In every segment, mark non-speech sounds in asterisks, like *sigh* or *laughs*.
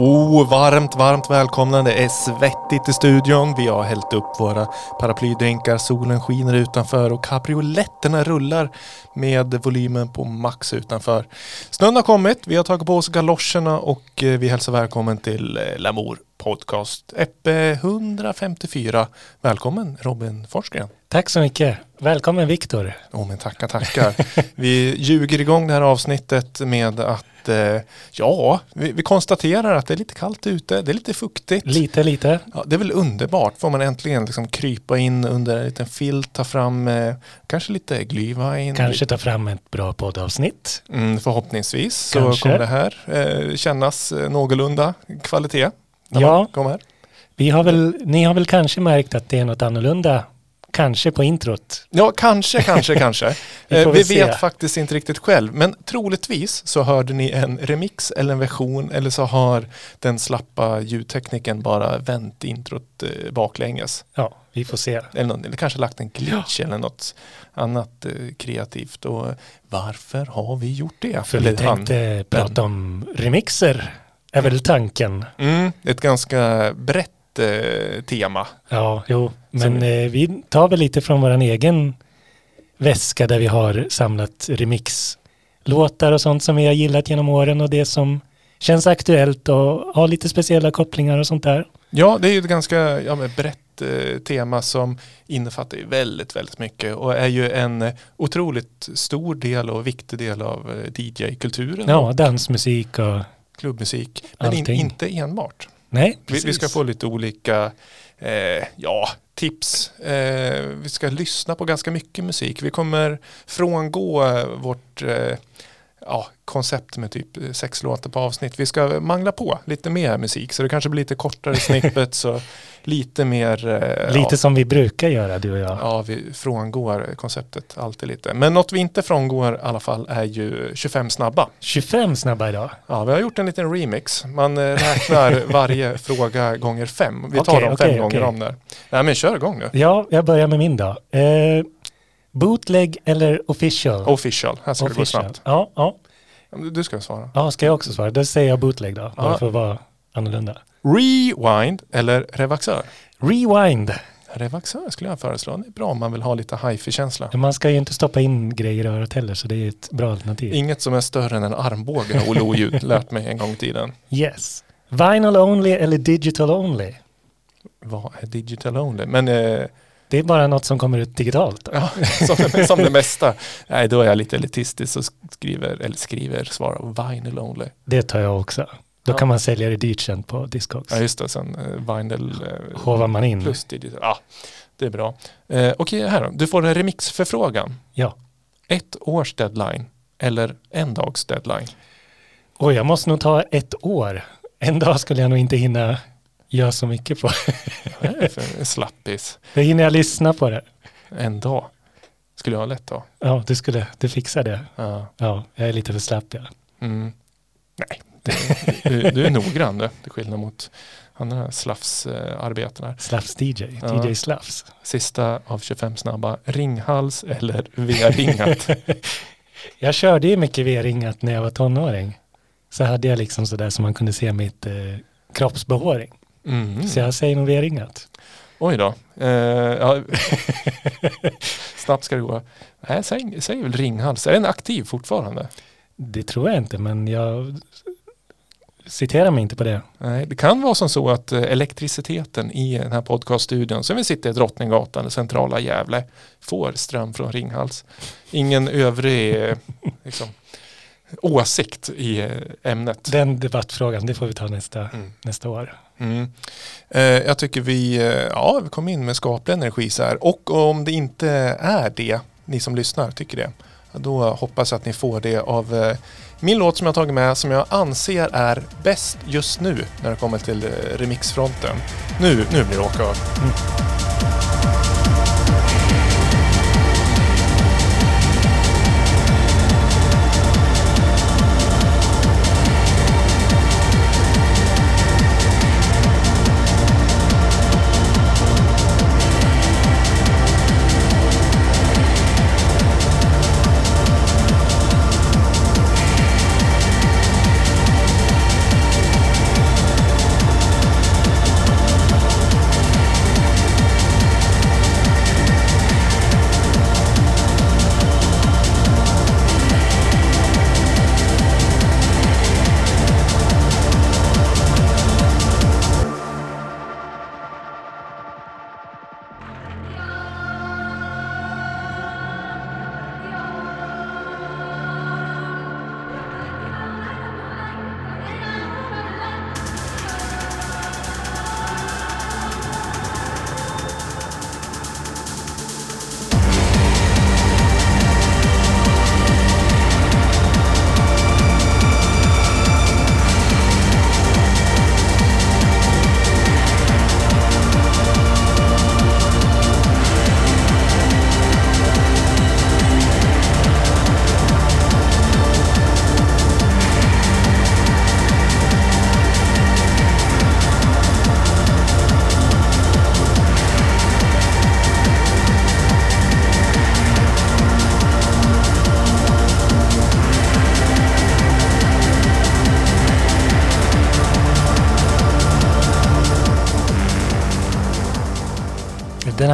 Oh, varmt, varmt välkomna. Det är svettigt i studion. Vi har hällt upp våra paraplydrinkar, solen skiner utanför och kabrioletterna rullar med volymen på max utanför. Snön har kommit, vi har tagit på oss galoscherna och eh, vi hälsar välkommen till eh, Lamour Podcast. Eppe 154. Välkommen Robin Forsgren. Tack så mycket. Välkommen Viktor. Oh, men tackar, tackar. *laughs* vi ljuger igång det här avsnittet med att eh, ja, vi, vi, konstaterar att det är lite kallt ute, det är lite fuktigt. Lite, lite. Ja, det är väl underbart, får man äntligen liksom krypa in under en liten filt, ta fram eh, kanske lite glühwein. Kanske ta fram ett bra poddavsnitt. Mm, förhoppningsvis kanske. så kommer det här eh, kännas eh, någorlunda kvalitet. Ja, vi har väl, ni har väl kanske märkt att det är något annorlunda Kanske på introt. Ja, kanske, kanske, *laughs* kanske. vi, eh, vi vet faktiskt inte riktigt själv. Men troligtvis så hörde ni en remix eller en version eller så har den slappa ljudtekniken bara vänt introt eh, baklänges. Ja, vi får se. Eller, någon, eller kanske lagt en glitch ja. eller något annat eh, kreativt. Och varför har vi gjort det? För eller vi tänkte han, prata om remixer, är väl tanken. Mm, ett ganska brett eh, tema. Ja, jo, men eh, vi tar väl lite från vår egen väska där vi har samlat remixlåtar och sånt som vi har gillat genom åren och det som känns aktuellt och har lite speciella kopplingar och sånt där. Ja, det är ju ett ganska ja, brett eh, tema som innefattar väldigt, väldigt mycket och är ju en otroligt stor del och viktig del av eh, DJ-kulturen. Ja, dansmusik och klubbmusik. Men in, inte enbart. Nej, vi, vi, ska få lite olika eh, ja, tips. Eh, vi ska lyssna på ganska mycket musik. Vi kommer frångå eh, vårt eh, ja, koncept med typ sex låtar på avsnitt. Vi ska mangla på lite mer musik så det kanske blir lite kortare snippet så lite mer. Eh, lite ja. som vi brukar göra du och jag. Ja, vi frångår konceptet alltid lite. Men något vi inte frångår i alla fall är ju 25 snabba. 25 snabba idag? Ja, vi har gjort en liten remix. Man eh, räknar *laughs* varje fråga gånger fem. Vi tar okay, dem fem okay, gånger okay. om där. Nej men kör igång nu. Ja, jag börjar med min då. Eh, bootleg eller official? Official, här ska official. det gå snabbt. Ja, ja. Du ska svara. Ja, ska jag också svara? Då säger jag bootleg då, bara ja. för att vara annorlunda. Rewind eller revaxör? Rewind. Revaxör skulle jag föreslå. Det är bra om man vill ha lite hifi-känsla. Man ska ju inte stoppa in grejer i örat heller så det är ett bra alternativ. Inget som är större än en armbåge har Olle Oljud *laughs* lärt mig en gång i tiden. Yes. Vinyl only eller digital only? Vad är digital only? Men eh, det är bara något som kommer ut digitalt. Ja, som, som det mesta. *laughs* Nej, då är jag lite elitistisk och skriver, eller skriver, svarar vinyl only. Det tar jag också. Då ja. kan man sälja det dyrt sen på Discogs. Ja, just det. Sen uh, vinyl uh, Hovar man in. Plus digital. Ja, det är bra. Uh, Okej, okay, här då. Du får en remixförfrågan. Ja. Ett års deadline eller en dags deadline? Oj, jag måste nog ta ett år. En dag skulle jag nog inte hinna gör så mycket på. Slappis. Det hinner jag lyssna på det. En dag. Skulle jag ha lätt då? Ja, du skulle, du fixar det. Ja, ja jag är lite för slapp ja. Mm. Nej, det, du, du, är noggrann du, till skillnad mot andra slafsarbeten Slafs-DJ, ja. DJ Slafs. Sista av 25 snabba, ringhals eller V-ringat? *laughs* jag körde ju mycket V-ringat när jag var tonåring. Så hade jag liksom sådär som man kunde se mitt eh, kroppsbehåring. Mm. Så jag säger nog V-ringat. Oj då. Uh, ja. *laughs* Snabbt ska det gå. Nej, säg, säg väl ringhals. Är den aktiv fortfarande? Det tror jag inte, men jag citerar mig inte på det. Nej, det kan vara som så att eh, elektriciteten i den här podcaststudion som vi sitter i Drottninggatan, centrala Gävle, får ström från Ringhals. Ingen övrig eh, *laughs* liksom, åsikt i eh, ämnet. Den debattfrågan, det får vi ta nästa, mm. nästa år. Mm. Eh, jag tycker vi, eh, ja, vi kom in med skaplig energi så här. Och om det inte är det, ni som lyssnar tycker det, då hoppas jag att ni får det av eh, min låt som jag tagit med som jag anser är bäst just nu när det kommer till eh, remixfronten. Nu, nu blir det åka av. Mm.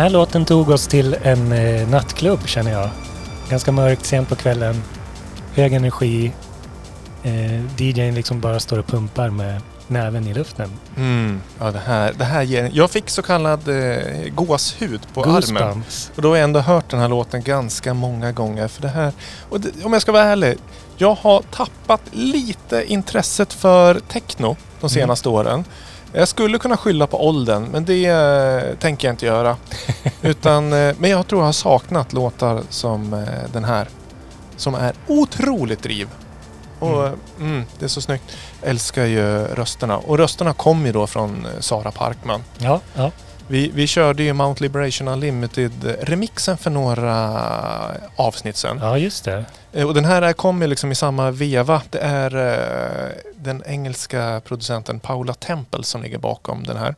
Här låten tog oss till en eh, nattklubb känner jag. Ganska mörkt, sent på kvällen. Hög energi. Eh, DJn liksom bara står och pumpar med näven i luften. Mm. Ja, det här, det här ger, jag fick så kallad eh, gåshud på armen. Goosebumps. Och då har jag ändå hört den här låten ganska många gånger. För det här, och det, om jag ska vara ärlig. Jag har tappat lite intresset för techno de senaste åren. Jag skulle kunna skylla på åldern, men det eh, tänker jag inte göra. *laughs* Utan, eh, men jag tror jag har saknat låtar som eh, den här. Som är otroligt driv. Och Mm. mm. det är så snyggt. Älskar ju rösterna. Och rösterna kommer ju då från Sara Parkman. Ja, ja. Vi, vi körde ju Mount Liberation Unlimited-remixen för några avsnitt sedan. ja, just det. Eh, Och den här kommer liksom i samma veva. Det är eh, den engelska producenten Paula Temple som ligger bakom den här.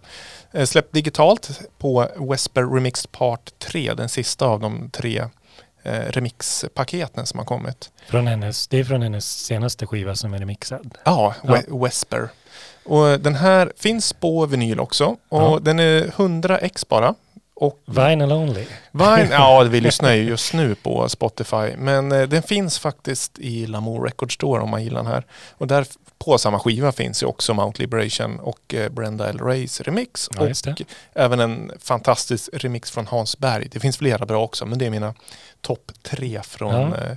Eh, släppt digitalt på Wesper Remixed Part 3, den sista av de tre remixpaketen som har kommit. Från hennes, det är från hennes senaste skiva som är remixad. Ja, Ja. We- Wesper. Och den här finns på vinyl också och Ja. den är 100 ex bara. Och Vinyl Only. Vine, ja *laughs* vi lyssnar ju just nu på Spotify men eh, den finns faktiskt i Lamour Record Store om man gillar den här. Och där på samma skiva finns ju också Mount Liberation och eh, Brenda L. Rays remix. Ja, och även en fantastisk remix från Hans Berg. Det finns flera bra också men det är mina topp tre från Ja. eh,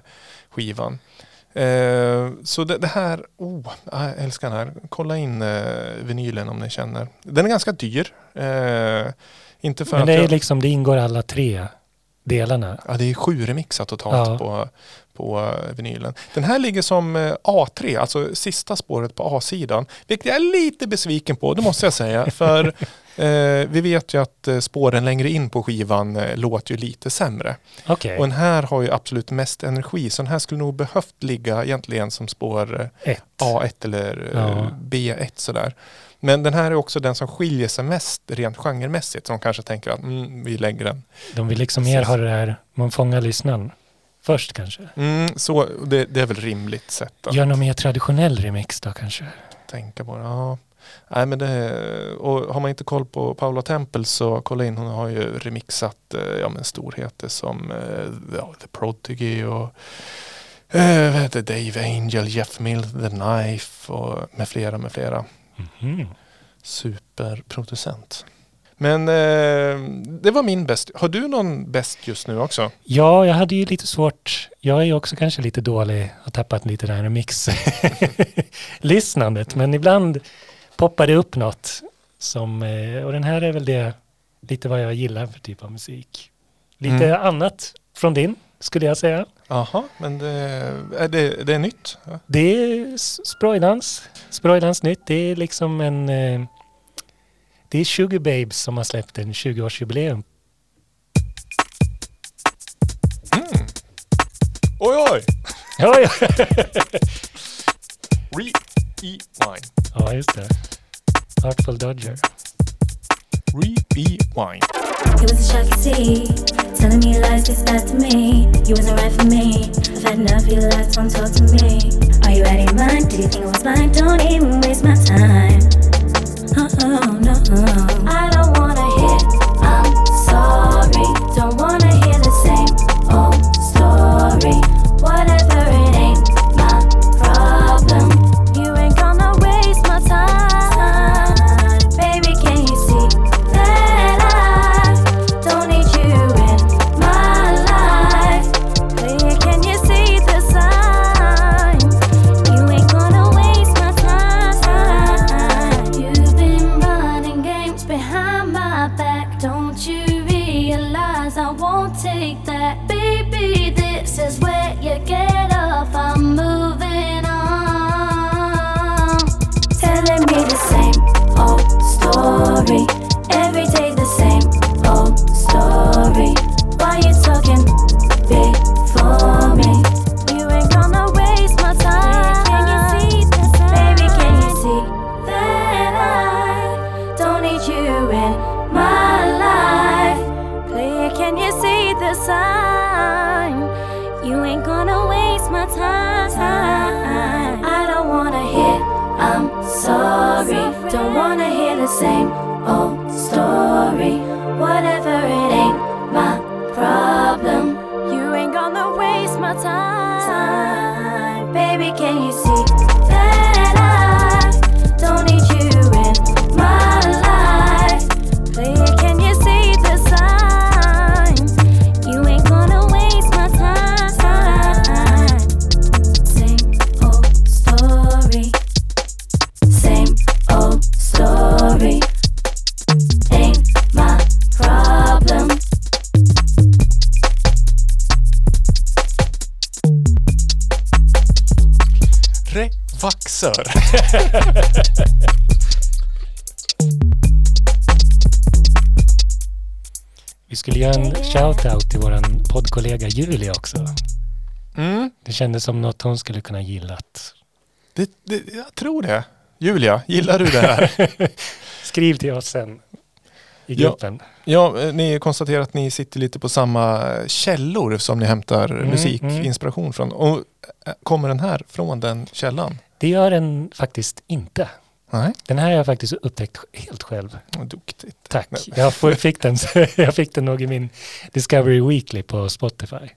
skivan. Eh, så det, det här, oh, jag älskar den här. Kolla in eh, vinylen om ni känner. Den är ganska dyr. Eh, inte för Men det, är jag, liksom, det ingår alla tre delarna. Ja, det är sju remixar totalt Ja. på, på eh, vinylen. Den här ligger som eh, A3, alltså sista spåret på A-sidan. Vilket jag är lite besviken på, det måste jag säga. För *laughs* vi vet ju att eh, spåren längre in på skivan eh, låter ju lite sämre. Okej, Och den här har ju absolut mest energi. Så den här skulle nog behövt ligga egentligen som spår eh, ett. A1 eller eh, Ja. B1 sådär. Men den här är också den som skiljer sig mest rent genremässigt. Som kanske tänker att mm, vi lägger den De vill liksom mer ha det där, man fångar lyssnaren först kanske. Mm, så det, det är väl rimligt sätt att Gör någon mer traditionell remix då kanske? tänka på det. Ja. Nej, men det, och har man inte koll på Paula Temple så kolla in. Hon har ju remixat eh, ja, men storheter som eh, ja, The Prodigy och eh, det? Dave Angel, Jeff Mill, The Knife och med flera med flera. Mhm. Superproducent. Men eh, det var min bäst. Har du någon bäst just nu också? Ja, jag hade ju lite svårt. Jag är ju också kanske lite dålig, har tappat lite det här remix-lyssnandet. Men ibland poppar det upp något. Som, eh, och den här är väl det, lite vad jag gillar för typ av musik. Lite Mm. annat från din, skulle jag säga. Jaha, men det, är det, det är nytt? Ja. Det är Sprojdans. Sprojdans nytt. Det är liksom en... Eh, det är Sugar Babes som har släppt en 20-årsjubileum. Mm. Oj, oj! Ja, *laughs* ja. Re-E-Wine. ja, just det. Artful Dodger. Re-E-Wine. It was a shock to see. Telling me lies gets back to me. You wasn't right for me. I've had enough of your lies, don't talk to me. Are you out of your mind? Did you think it was mine? Don't even waste my time. Oh, no. I don't wanna Julia också. Mm, Det kändes som något hon skulle kunna gillat. det, det, jag tror det. Julia, gillar du det här? *laughs* Skriv till oss sen i Ja. gruppen. Ja, eh, ni konstaterar att ni sitter lite på samma källor som ni hämtar Mm, musikinspiration från. Och eh, kommer den här från den källan? Det gör den faktiskt inte. Nej, Den här har jag faktiskt upptäckt helt själv. duktigt. Tack. Nej. Jag fick den, *laughs* jag fick den nog i min Discovery Weekly på Spotify.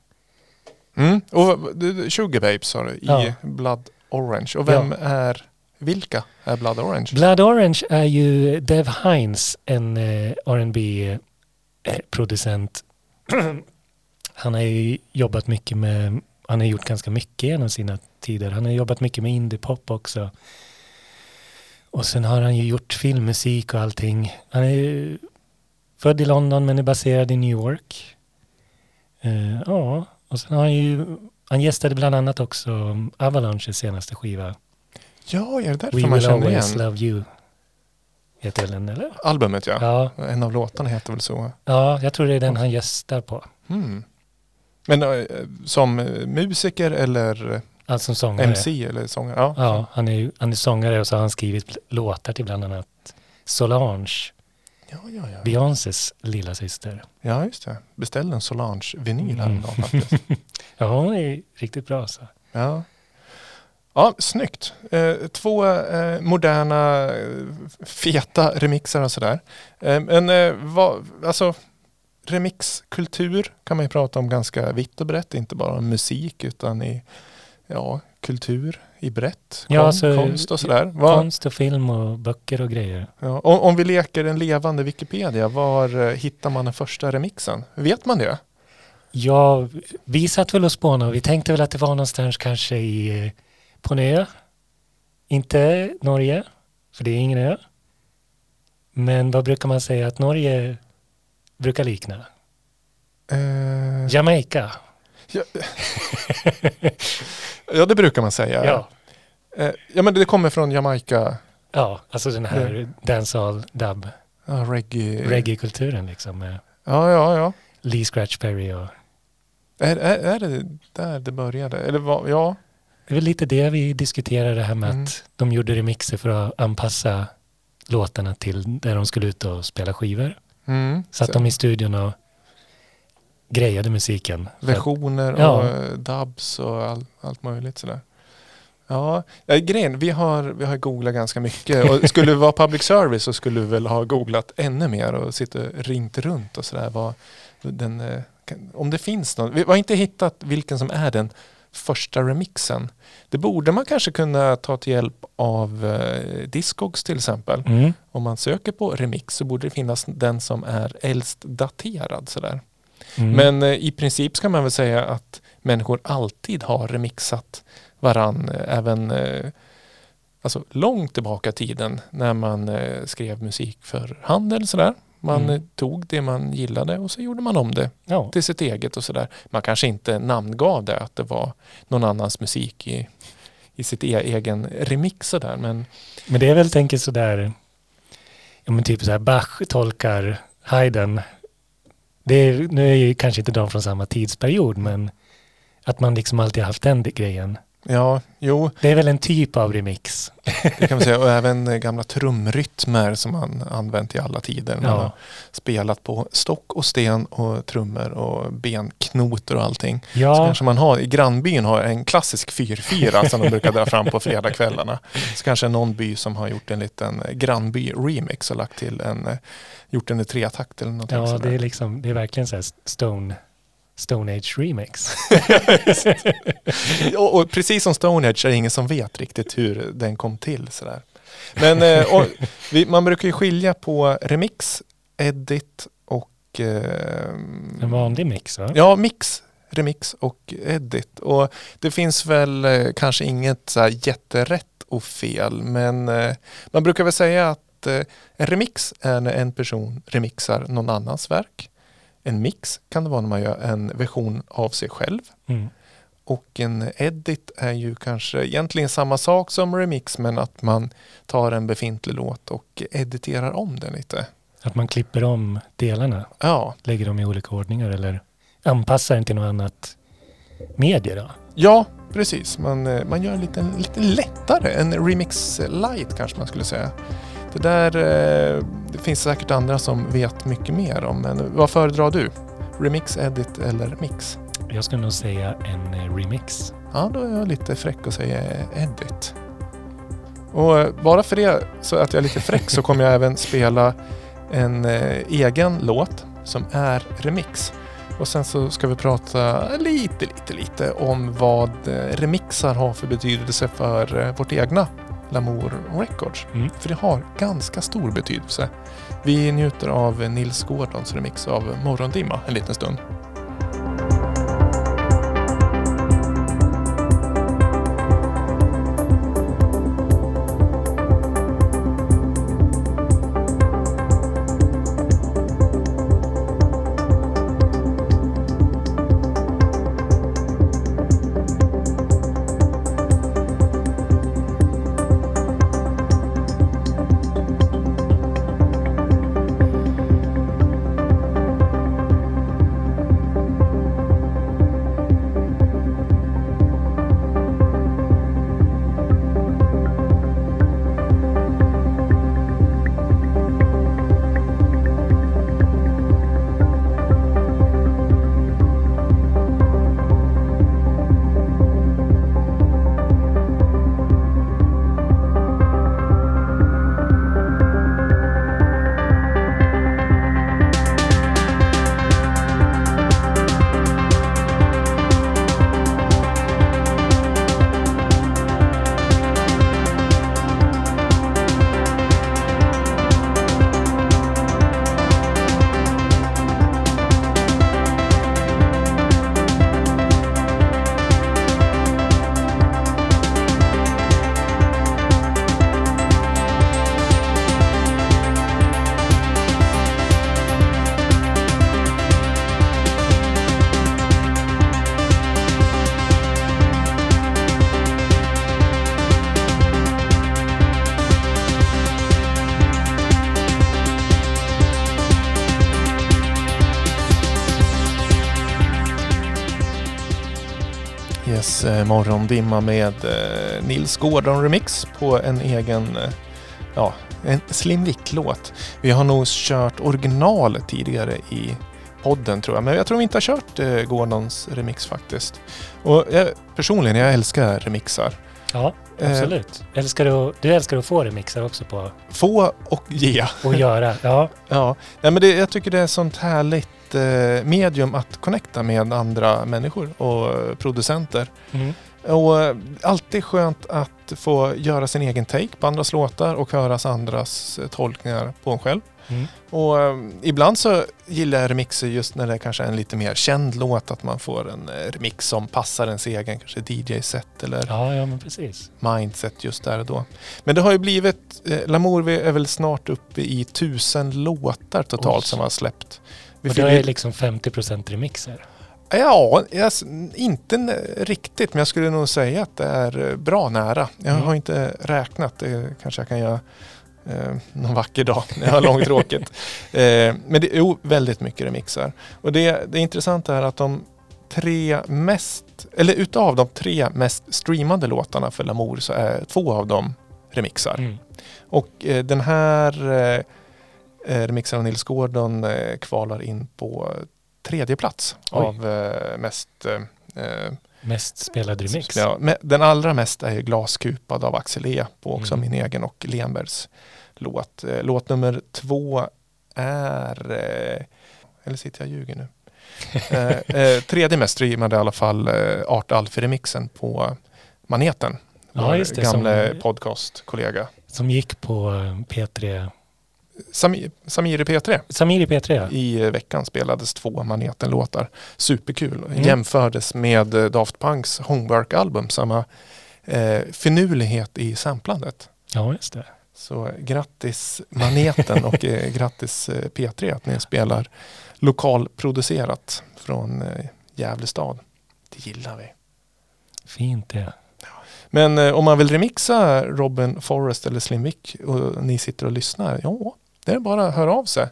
Mm. Och Sugar Babes sa du, i Ja. Blood Orange. Och vem är, vilka är Blood Orange? Blood Orange är ju Dev Hines, en eh, R&B eh, producent. *clears throat* Han har ju jobbat mycket med, han har gjort ganska mycket genom sina tider. Han har jobbat mycket med indiepop också. Och sen har han ju gjort filmmusik och allting. Han är ju född i London men är baserad i New York. Eh, ja, och sen har han ju, han gästade bland annat också Avalanches senaste skiva. Ja, är det därför We man will känner always igen? love you. Heter den eller? Albumet ja. Ja, En av låtarna heter väl så. ja, jag tror det är den han gästar på. Mm. Men eh, som musiker eller Alltså som sångare. MC eller sångare? Ja. Ja, han är, han är sångare och så har han skrivit låtar till bland annat Solange, Ja, ja, ja. Beyoncés lilla syster. ja, just det. Beställde en Solange-vinyl Mm. häromdagen faktiskt. *laughs* Ja, hon är riktigt bra så. Ja. Ja, snyggt. Eh, två eh, moderna, feta remixar och sådär. Eh, men eh, vad, alltså, remixkultur kan man ju prata om ganska vitt och brett. Inte bara om musik utan i ja, kultur i brett. Kon, Ja, alltså, konst och sådär. Vad, Konst och film och böcker och grejer. ja, om, om vi leker en levande Wikipedia, var eh, hittar man den första remixen? Vet man det? Ja, vi satt väl och spånade och vi tänkte väl att det var någonstans kanske i, eh, på en ö. Inte Norge, för det är ingen ö. Men vad brukar man säga att Norge brukar likna? Eh, Jamaica. Ja, det brukar man säga. Ja, Eh, ja, men det kommer från Jamaica. ja alltså den här dancehall dub Ja, reggae. reggae-kulturen liksom Ja, ja, ja. Lee Scratch Perry och Är, är, är det där det började? Eller vad? Ja. det är väl lite det vi diskuterade det här med Mm. att de gjorde remixer för att anpassa låtarna till där de skulle ut och spela skivor. Mm. Satt de i studion och grejade musiken. Versioner och Ja. eh, dubs och all, allt möjligt sådär. Ja, ja grejen, vi har, vi har googlat ganska mycket och *laughs* skulle vi vara public service så skulle vi väl ha googlat ännu mer och sitta ringt runt och sådär. Vad Den, eh, om det finns någon, vi har inte hittat vilken som är den första remixen. Det borde man kanske kunna ta till hjälp av eh, Discogs till exempel. Mm. Om man söker på remix så borde det finnas den som är äldst daterad sådär. Mm. Men eh, i princip ska man väl säga att människor alltid har remixat varann eh, även eh, alltså långt tillbaka i tiden när man eh, skrev musik för hand eller sådär. Man Mm. tog det man gillade och så gjorde man om det ja. till sitt eget och sådär. Man kanske inte namngav det att det var någon annans musik i, i sitt e egen remix sådär men Men det är väl tänker sådär, ja men typ så här Bach tolkar Haydn. Det är, nu är ju kanske inte de från samma tidsperiod men att man liksom alltid har haft den grejen ja, jo, Det är väl en typ av remix. det kan man säga och även gamla trumrytmer som man använt i alla tider. Man har Ja, spelat på stock och sten och trummor och benknotor och allting. Så ja, kanske man har, i grannbyn har en klassisk fyrfyra som de brukar dra fram på fredagskvällarna. Så kanske någon by som har gjort en liten grannby-remix och lagt till en, eh, gjort den i tretakt eller någonting ja det är liksom, det är verkligen så här Stone, Stone Age remix. *laughs* och, och precis som Stonehenge är det ingen som vet riktigt hur den kom till. Sådär. Men eh, och, vi, man brukar ju skilja på remix, edit och eh, En vanlig mix va? Ja, mix, remix och edit. Och det finns väl eh, kanske inget så här jätterätt och fel, men eh, man brukar väl säga att eh, en remix är när en person remixar någon annans verk. En mix kan det vara när man gör en version av sig själv. Mm. Och en edit är ju kanske egentligen samma sak som remix men att man tar en befintlig låt och editerar om den lite. Att man klipper om delarna, Ja, lägger dem i olika ordningar eller anpassar den till något annat medie då? ja precis. Man, eh, man gör lite, lite lättare. En remix light kanske man skulle säga. Det där eh, det finns säkert andra som vet mycket mer om. Men vad föredrar du? Remix, edit eller mix? Jag skulle nog säga en eh, remix. Ja, då är jag lite fräck och säger edit. Och eh, bara för det, så att jag är lite fräck, så kommer jag *laughs* även spela en egen låt som är remix. Och sen så ska vi prata lite, lite, lite om vad remixar har för betydelse för vårt egna Lamour Records. Mm. För det har ganska stor betydelse. Vi njuter av Nils Gordons remix av Morgondimma en liten stund. Eh, morgondimma med eh, Nils Gordon Remix på en egen, eh, ja, en Slim Vick-låt. Vi har nog kört original tidigare i podden tror jag, men jag tror vi inte har kört eh, Gordons remix faktiskt. Och jag, personligen, jag älskar remixar. Ja, Eh, absolut. Älskar du, du älskar att få remixar också på Få och ge. *laughs* att göra. Ja, Ja, Nej, men det, jag tycker det är sånt härligt eh, medium att connecta med andra människor och producenter. mm. Och eh, alltid skönt att få göra sin egen take på andras låtar och höra andras eh, tolkningar på en själv. Mm. Och eh, ibland så gillar jag remixer just när det kanske är en lite mer känd låt, att man får en remix som passar ens egen kanske DJ-set eller ja, ja men precis. mindset just där och då. Men det har ju blivit, eh, Lamour är väl snart uppe i tusen låtar totalt Oj. som har släppt. Vi Och fyller- är liksom 50% remixer. Ja, jag, inte riktigt men jag skulle nog säga att det är eh, bra nära. Jag Mm. har inte räknat, det kanske jag kan göra eh, någon vacker dag när jag har långtråkigt. *laughs* eh, men det är väldigt mycket remixar. Och det, det intressanta är att de tre mest, eller utav de tre mest streamade låtarna för Lamour så är två av dem remixar. Mm. Och eh, den här eh, eh, remixen av Nils Gordon eh, kvalar in på tredje plats Oj. av eh, mest eh, eh, Mest spelad remix. Ja, den allra mest är Glaskupad av Axel E på också Mm. min egen och Lenbergs låt. Eh, Låt nummer två är, eh, eller sitter jag och ljuger nu? *laughs* eh, tredje mest streamade i alla fall Art Alfie-remixen på Maneten. Ja, Vår det, Gamle som- podcastkollega. Som gick på eh, P3. Sami- Samir i P3. Samir i P3 ja. I eh, veckan spelades två Maneten-låtar. Superkul. Mm. Jämfördes med eh, Daft Punks Homework-album. Samma eh, finurlighet i samplandet. Ja, just det. Så eh, grattis Maneten *laughs* och eh, grattis eh, P3 att ni spelar lokalproducerat från eh, Gävle stad. Det gillar vi. Fint det. Men eh, om man vill remixa Robin Forrest eller Slim Vick och ni sitter och lyssnar, ja, det är bara att höra av sig.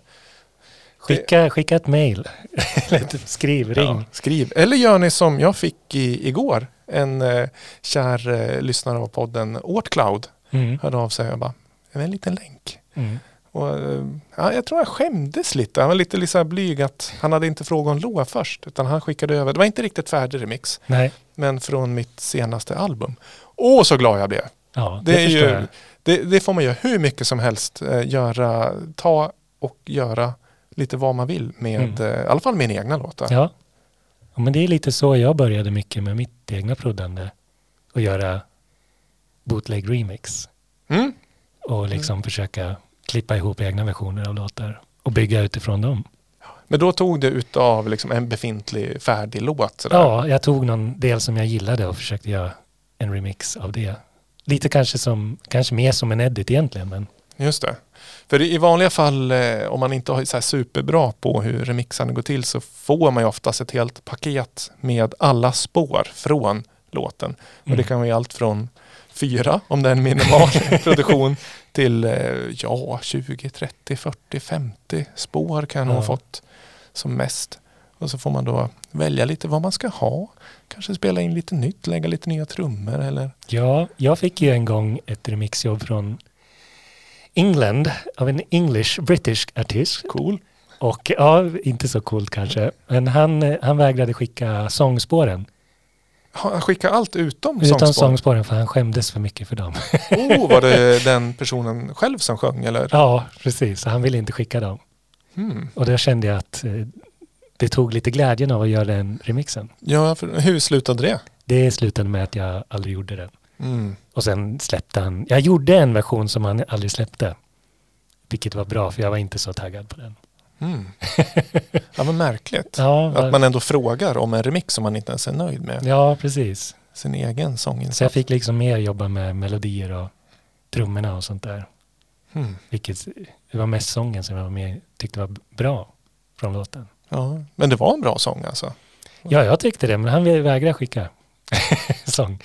Skicka, skicka ett mail. *laughs* Eller Skriv, ring. Ja, skriv. Eller gör ni som jag fick i, igår. En eh, kär eh, lyssnare av podden Årtcloud Mm. hörde av sig och bara, en liten länk. Mm. Och, eh, ja, jag tror han skämdes lite. Han var lite liksom blyg att han hade inte frågat om lov först. Utan han skickade över, det var inte riktigt färdig remix. Nej, Men från mitt senaste album. Åh så glad jag blev. Ja, Det, det, är ju, det, det får man göra hur mycket som helst. Eh, göra, ta och göra lite vad man vill med, Mm. eh, i alla fall mina egna låtar. Ja. ja, men det är lite så jag började mycket med mitt egna proddande. Och göra bootleg remix. Mm. Och liksom försöka klippa ihop egna versioner av låtar. Och bygga utifrån dem. Men då tog det utav liksom en befintlig färdig låt. Sådär. Ja, jag tog någon del som jag gillade och försökte göra en remix av det. Lite kanske som, kanske mer som en edit egentligen, men Just det. För i vanliga fall eh, om man inte här superbra på hur remixarna går till så får man ju oftast ett helt paket med alla spår från låten. Och det Mm. kan vara allt från fyra, om det är en minimal *laughs* produktion, till eh, ja, 20, 30, 40, 50 spår kan jag nog ha fått som mest. Och så får man då välja lite vad man ska ha. Kanske spela in lite nytt, lägga lite nya trummor eller Ja, jag fick ju en gång ett remixjobb från England av en English British artist. cool. Och ja, inte så coolt kanske. Men han, han vägrade skicka sångspåren. Han skickar allt utom Utan sångspår. sångspåren för han skämdes för mycket för dem. Oh, var det *laughs* den personen själv som sjöng eller? ja, precis. Han ville inte skicka dem. Hmm. Och då kände jag att eh, det tog lite glädjen av att göra den remixen. Ja, för hur slutade det? Det slutade med att jag aldrig gjorde den. Mm. Och sen släppte han. Jag gjorde en version som han aldrig släppte. Vilket var bra för jag var inte så taggad på den. Mm. *laughs* Ja, men märkligt. Ja, Att man ändå frågar om en remix som man inte ens är nöjd med. ja precis. Sin egen sånginsats. Så jag fick liksom mer jobba med melodier och trummorna och sånt där. Mm. Vilket det var mest sången som jag var med, tyckte var bra från låten. Ja, men det var en bra sång alltså. Ja, jag tyckte det, men han vägrade skicka *laughs* sång.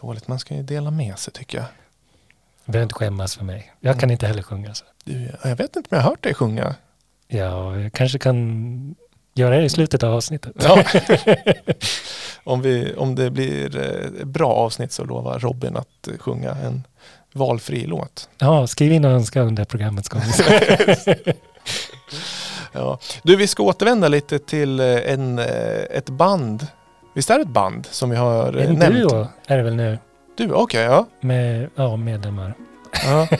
Dåligt, man ska ju dela med sig tycker jag. Behöver inte skämmas för mig. Jag kan Mm. inte heller sjunga. Så. Du, jag vet inte om jag har hört dig sjunga. Ja, jag kanske kan göra det i slutet av avsnittet. Ja. *laughs* om, vi, om det blir eh, bra avsnitt så lovar Robin att sjunga en valfri låt. Ja, skriv in och önska under programmets gång. *laughs* Ja. Du, vi ska återvända lite till eh, en, eh, ett band. Visst är det ett band som vi har eh, En nämnt? duo är det väl nu Du, okej, ja. med ja, medlemmar. ja. *laughs*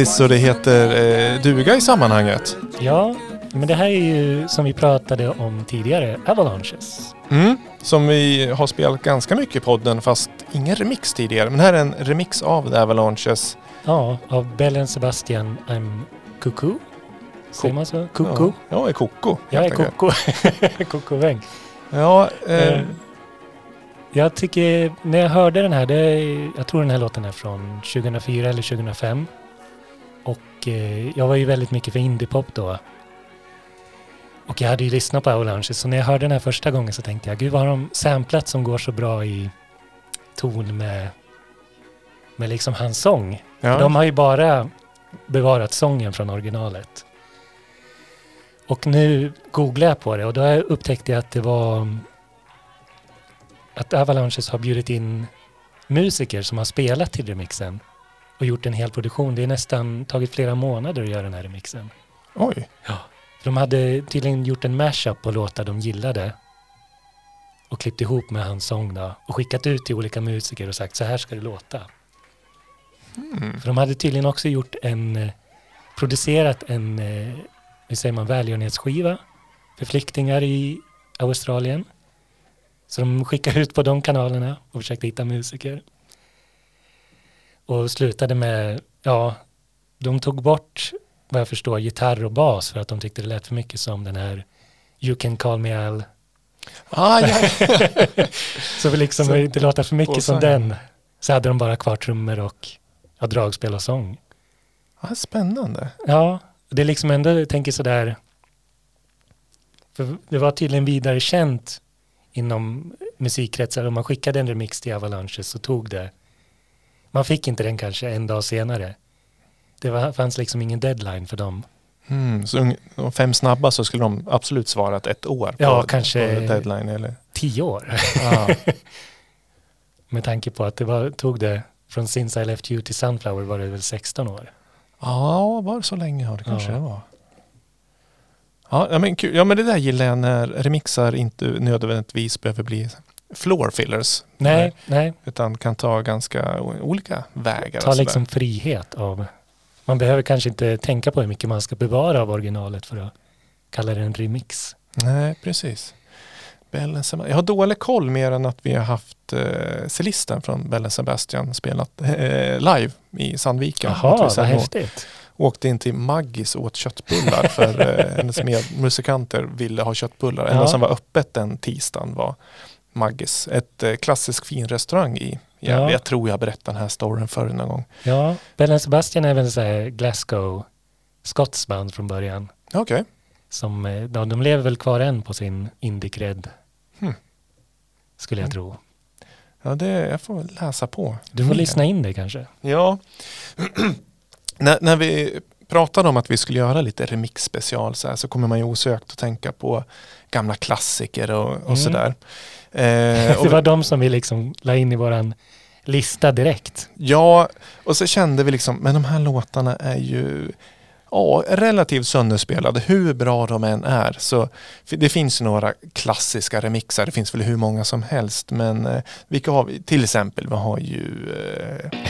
Eklektiskt så det heter eh, duga i sammanhanget. Ja, men det här är ju som vi pratade om tidigare, Avalanches. Mm. Som vi har spelat ganska mycket i podden fast ingen remix tidigare. Men här är en remix av The Avalanches. Ja, av Bellen Sebastian I'm Cuckoo. Säger man så? Cuckoo? Ja, jag är koko. Jag är. Koko. *laughs* Koko-väng. Ja, eh, Eh, Jag tycker, när jag hörde den här, det, jag tror den här låten är från 2004 eller 2005. Och eh, jag var ju väldigt mycket för indiepop då. Och jag hade ju lyssnat på Avalanche, så när jag hörde den här första gången så tänkte jag, gud vad har de samplat som går så bra i ton med, med liksom hans sång. ja. De har ju bara bevarat sången från originalet. Och nu googlade jag på det och då upptäckte jag att det var att Avalanches har bjudit in musiker som har spelat till remixen och gjort en hel produktion. Det är nästan tagit flera månader att göra den här remixen. Oj. För de hade tydligen gjort en mashup på låtar de gillade och klippt ihop med hans sång då och skickat ut till olika musiker och sagt så här ska det låta. Mm. För de hade tydligen också gjort en, eh, producerat en, eh, hur säger man, välgörenhetsskiva för flyktingar i Australien. Så de skickade ut på de kanalerna och försökte hitta musiker. Och slutade med, ja, de tog bort, vad jag förstår, gitarr och bas för att de tyckte det lät för mycket som den här You can call me Al. Ah, ja. *laughs* Så vi liksom Så- inte låta för mycket som den. Så hade de bara kvar trummor och ja, dragspel och sång. ah, spännande. Ja, det är liksom ändå, jag tänker sådär, för det var tydligen vidare känt inom musikkretsar om man skickade en remix till Avalanche så tog det, man fick inte den kanske en dag senare. Det var, fanns liksom ingen deadline för dem. Mm. Så de fem snabba så skulle de absolut svarat ett år Ja, på, kanske- på deadline. Eller? Tio år, Ah. *laughs* med tanke på att det var, tog det från Since I Left You till Sunflower var det väl 16 år. Ja, var det så länge? Ja, det kanske Ja. det var. Ja, ja, men kul. ja, men det där gillar jag när remixar inte nödvändigtvis behöver bli floor fillers. Nej, nej, Utan kan ta ganska olika vägar. ta liksom frihet av, man behöver kanske inte tänka på hur mycket man ska bevara av originalet för att kalla det en remix. Nej, precis. Bellen jag har dålig koll mer än att vi har haft eh, cellisten från Bellen Sebastian spelat eh, live i Sandviken. Jaha, vad sen å- häftigt. åkte in till Maggis och åt köttbullar för eh, hennes medmusikanter ville ha köttbullar. Enda Ja. som var öppet den tisdagen var Maggis. Ett eh, klassisk fin restaurang i Gävle. Ja. Jag tror jag berättat den här storyn förr någon gång. Ja, Bellen Sebastian är väl så här Glasgow skottsband från början. Okej. Som, eh, de, de lever väl kvar än på sin indie-cred. Hmm. Skulle jag Mm. tro. Ja, det, jag får läsa på. Du får lyssna in det kanske. Ja. *clears throat* när, när vi pratade om att vi skulle göra lite remix-special så, här, så kommer man ju osökt att tänka på gamla klassiker och, och Mm. sådär. Eh, *laughs* det var de som vi liksom la in i våran lista direkt. Ja, och så kände vi liksom, men de här låtarna är ju ja, relativt sönderspelade, hur bra de än är. Så det finns några klassiska remixar, det finns väl hur många som helst, men eh, vilka har vi? Till exempel, vi har ju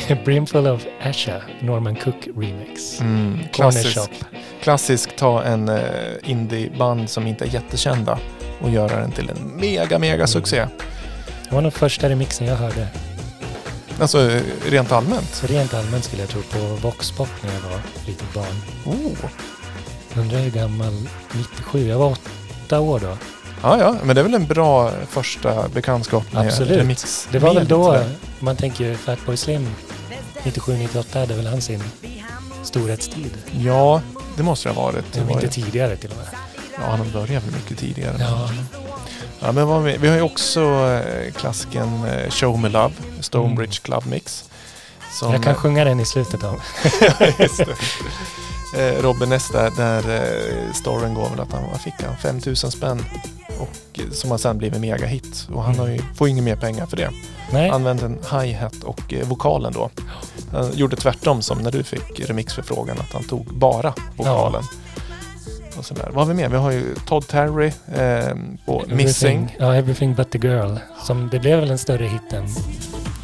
eh, *laughs* Brimful of Asha, Norman Cook remix. mm, klassisk, klassisk ta en eh, indieband som inte är jättekända och göra den till en mega, mega succé. Det var nog första remixen jag hörde. Alltså rent allmänt. Rent allmänt skulle jag tro på Voxpop när jag var litet barn. Oh. Undrar hur gammal, 97, jag var åtta år då. Ja, ja, men det är väl en bra första bekantskap med Absolut. remix. Det var väl då, man tänker Fatboy Slim 97-98 hade väl han sin storhetstid. Ja, det måste det ha varit. Det var inte tidigare till och med. Ja, han började väl mycket tidigare. Ja, Ja, men vi, vi har ju också eh, klassiken eh, Show Me Love, Stonebridge Mm. Club Mix. Som, jag kan sjunga den i slutet av. *laughs* Eh, Robin S där, eh, storyn går väl att han, vad fick han? 5000 spänn. Och, eh, som har sen blivit megahit. Och han har ju, får inget mer pengar för det. Nej, Använde en hi-hat och eh, vokalen då. Han gjorde tvärtom som när du fick remixförfrågan att han tog bara vokalen. Och sådär. Vad har vi mer? Vi har ju Todd Terry eh, på Missing. Ja, Everything But The Girl. Som, det blev väl en större hit än...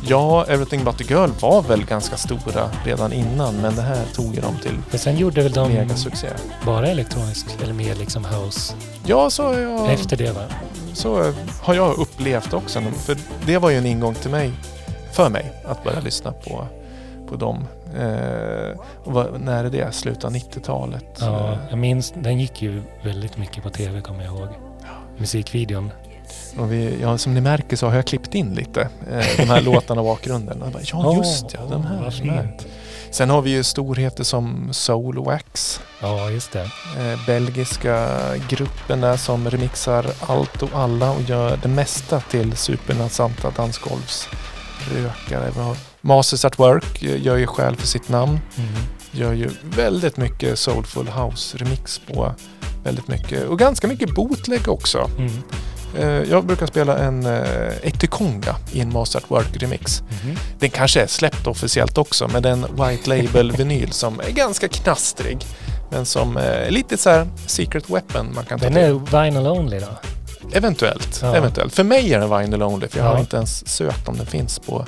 Ja, Everything But The Girl var väl ganska stora redan innan men det här tog ju dem till För sen gjorde väl de megasuccé. bara elektronisk eller mer liksom house Ja, så, jag, efter det va? så har jag upplevt också. För det var ju en ingång till mig, för mig, att börja lyssna på, på dem. Eh, och vad, när är det? Slutet av 90-talet? Ja, Eh, jag minns, den gick ju väldigt mycket på tv kommer jag ihåg. Musikvideon. Och vi, ja, som ni märker så har jag klippt in lite eh, de här *laughs* låtarna och bakgrunden. Och bara, ja, just ja, den här. fint. Sen har vi ju storheter som Soulwax. Ja, just det. Eh, belgiska gruppen där som remixar allt och alla och gör det mesta till superdansanta dansgolvsrökare. Vi har Masters at Work eh, gör ju skäl för sitt namn. Mm. Gör ju väldigt mycket soulful house-remix på väldigt mycket och ganska mycket bootleg också. Mm. Eh, jag brukar spela en eh, Etykonga i en Masters at Work-remix. Mhm. Den kanske är släppt officiellt också, men den White Label-vinyl som är ganska knastrig. Men som är lite så här secret weapon man kan ta Den till. är vinyl only då? Eventuellt, Ja. eventuellt. För mig är den vinyl only, för jag Ja. har inte ens sökt om den finns på,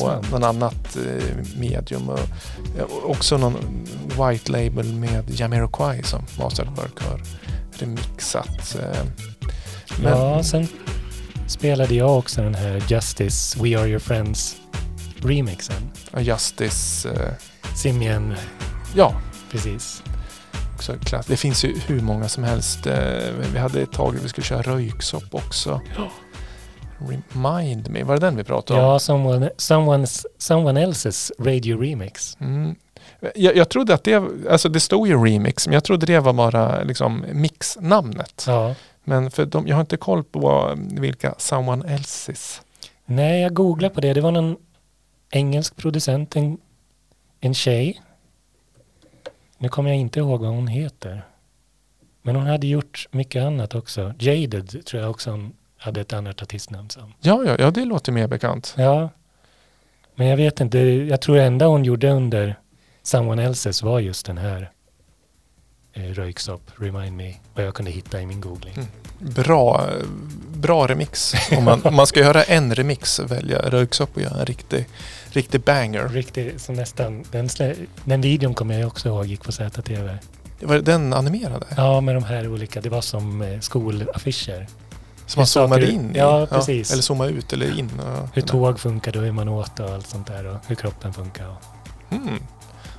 på någon annat eh, medium. Och, och också någon White Label med Jamiroquai som Master at Work har remixat. eh. Men, Ja, sen spelade jag också den här Justice, We Are Your Friends remixen. Justice, eh, Simien, ja, precis. Också klass. Det finns ju hur många som helst. Eh, Vi hade ett tag vi skulle köra röyksopp också. Remind me, var det den vi pratade om? Ja, someone, someone's, someone else's radio remix. Mm. Jag, jag trodde att det, alltså det stod ju remix, men jag trodde det var bara liksom mixnamnet. Ja. Men för de, jag har inte koll på vad, vilka Someone Else's. Nej, jag googlade på det. Det var någon engelsk producent, en, en tjej. Nu kommer jag inte ihåg vad hon heter. Men hon hade gjort mycket annat också. Jaded tror jag också hon hade ett annat artistnamn som. Ja, ja, ja, det låter mer bekant. Ja. Men jag vet inte, jag tror enda hon gjorde under Someone Else's var just den här eh, Röyksopp, Remind Me, vad jag kunde hitta i min googling. Mm. Bra, bra remix. Om man, om man ska göra en remix, välja röyksopp och göra en riktig, riktig banger. Riktigt, så nästan, den, den videon kommer jag också ihåg gick på ZTV. Var den animerade? Ja, med de här olika, det var som eh, skolaffischer. Som man zoomade in i? Ja, precis. eller zoomade ut eller in. och- Hur tåg funkade och hur man åt och allt sånt där och hur kroppen funkar. Och. Hmm.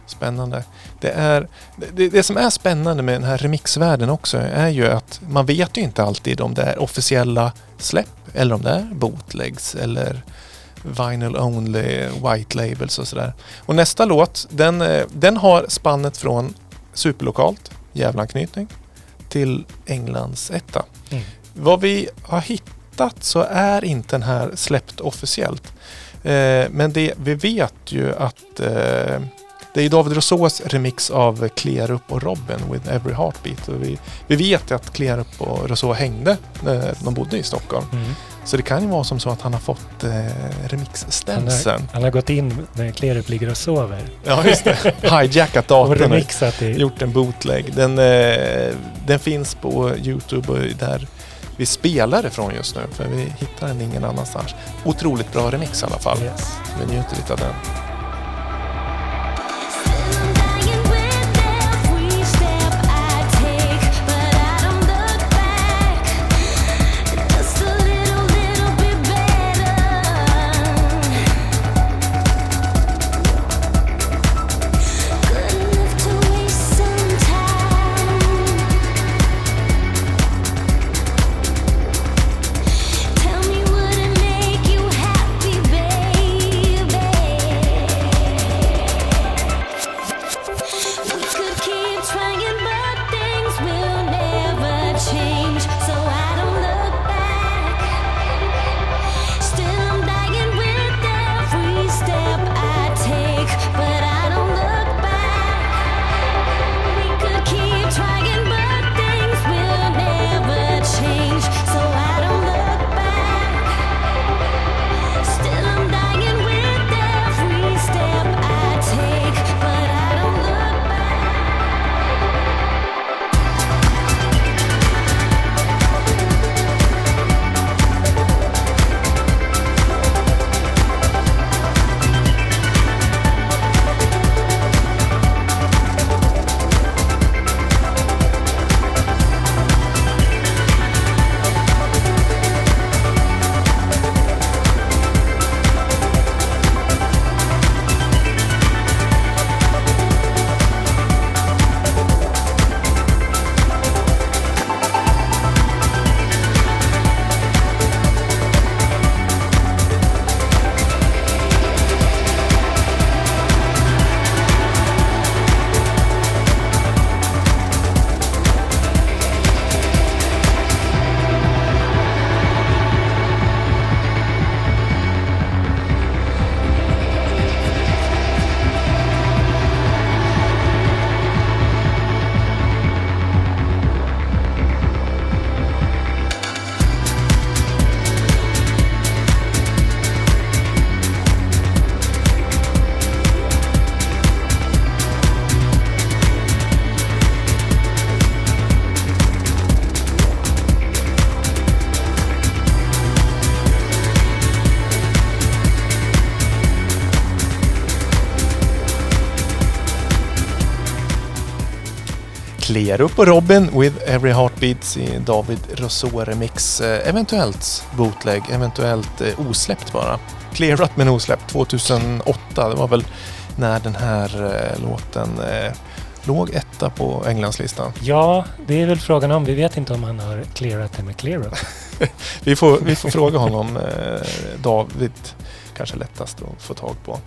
Spännande. Det, är, det, det som är spännande med den här remixvärlden också är ju att man vet ju inte alltid om det är officiella släpp eller om det är bootlegs eller vinyl only, white labels och sådär. Och nästa låt, den, eh, den har spannet från superlokalt, jävlanknytning, till Englands etta. Mm. Vad vi har hittat så är inte den här släppt officiellt. Eh, men det, vi vet ju att eh, det är David Rousseaus remix av Klerup och Robin with every heartbeat. Och vi, vi vet ju att Klerup och Rousseau hängde när de bodde i Stockholm. Mm. Så det kan ju vara som så att han har fått eh, Han, har, remixställsen. han har gått in när Klerup ligger och sover Ja, just det. *laughs* Hijackat datorn. och remixat det. gjort en bootleg. Den, eh, den finns på Youtube och där vi spelar ifrån just nu. För vi hittar den ingen annanstans. Otroligt bra remix i alla fall. Yes. Vi njuter lite av den. Klerup och Robin with Every Heartbeats i David Rousseau-remix. Eh, eventuellt bootleg, eventuellt eh, osläppt bara. Clearat men osläppt 2008. Det var väl när den här eh, låten låg etta på Englandslistan. Ja, det är väl frågan om. Vi vet inte om han har clearat det med clearup. *laughs* Vi får, vi får fråga honom. David kanske lättast att få tag på.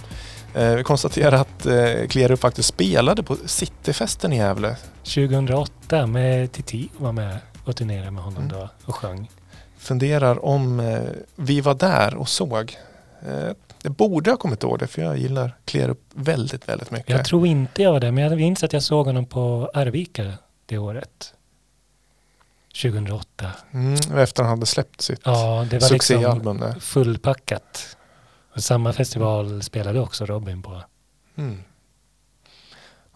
Eh, vi konstaterar att eh, Klerup faktiskt spelade på Cityfesten i Gävle 2008 med Titi var med och turnerade med honom Mm. då och sjöng. funderar om eh, vi var där och såg. Det borde ha kommit ihåg det för jag gillar Klerup väldigt, väldigt mycket. Jag tror inte jag var där, men jag minns att jag såg honom på Arvika det året. 2008. Mm, efter han hade släppt sitt Ja, det var liksom succéalbum där. fullpackat. Och samma festival spelade också Robin på. Mm.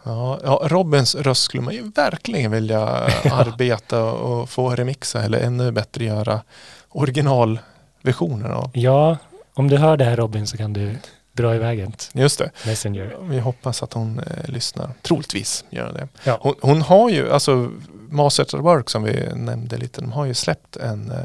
Ja, ja, Robins röst skulle man ju verkligen vilja *laughs* arbeta och få remixa eller ännu bättre göra originalversioner av. Ja, om du hör det här Robin så kan du dra iväg ett Just det. Messenger. Vi hoppas att hon eh, lyssnar. Troligtvis gör det. Ja. Hon, hon har ju, alltså Masters at Work som vi nämnde lite, de har ju släppt en, eh,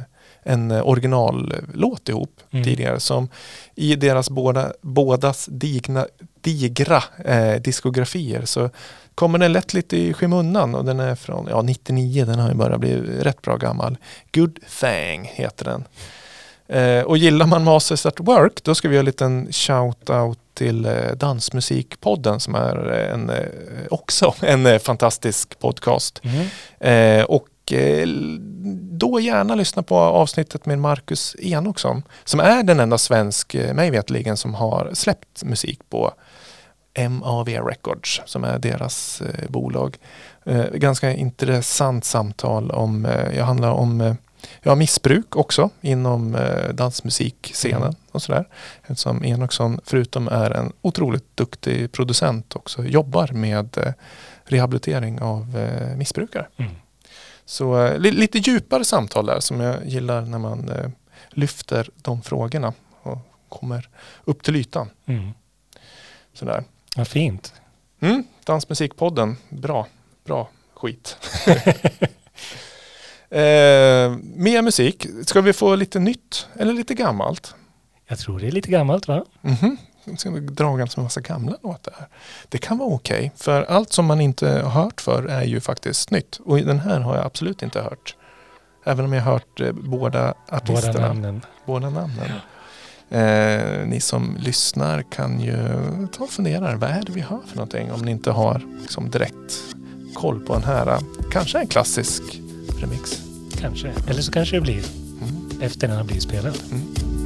en eh, originallåt ihop Mm. tidigare som i deras båda, bådas digna, digra eh, diskografier så kommer den lätt lite i skymundan och den är från ja, 99, den har ju börjat bli rätt bra gammal. Good Thang heter den. Eh, och gillar man Masters at Work då ska vi göra en liten shout-out till eh, Dansmusikpodden som är eh, en, eh, också *laughs* en eh, fantastisk podcast. Mm. Eh, och eh, då gärna lyssna på avsnittet med Marcus Enoksson som är den enda svensk, eh, mig vetligen, som har släppt musik på MAV Records som är deras eh, bolag. Ganska intressant samtal om, jag handlar om ja, missbruk också inom dansmusikscenen Mm. och sådär. Eftersom Enoksson förutom är en otroligt duktig producent också jobbar med eh, rehabilitering av missbrukare. Mm. Så eh, li- lite djupare samtal där som jag gillar när man eh, lyfter de frågorna och kommer upp till ytan. Mm. Sådär. Vad fint. Mm, Dansmusikpodden, bra, bra skit. *laughs* eh, mer musik, ska vi få lite nytt eller lite gammalt? Jag tror det är lite gammalt va? Mhm. Ska vi dra ganska massa gamla låtar? Det kan vara okej, för allt som man inte har hört för är ju faktiskt nytt. Och den här har jag absolut inte hört. Även om jag har hört eh, båda Båda artisterna. namnen. båda namnen. Eh, ni som lyssnar kan ju ta och fundera. Vad är det vi hör för någonting? Om ni inte har liksom, direkt koll på den här. Kanske en klassisk remix. Kanske. Eller så kanske det blir Mm. efter den har blivit spelad. I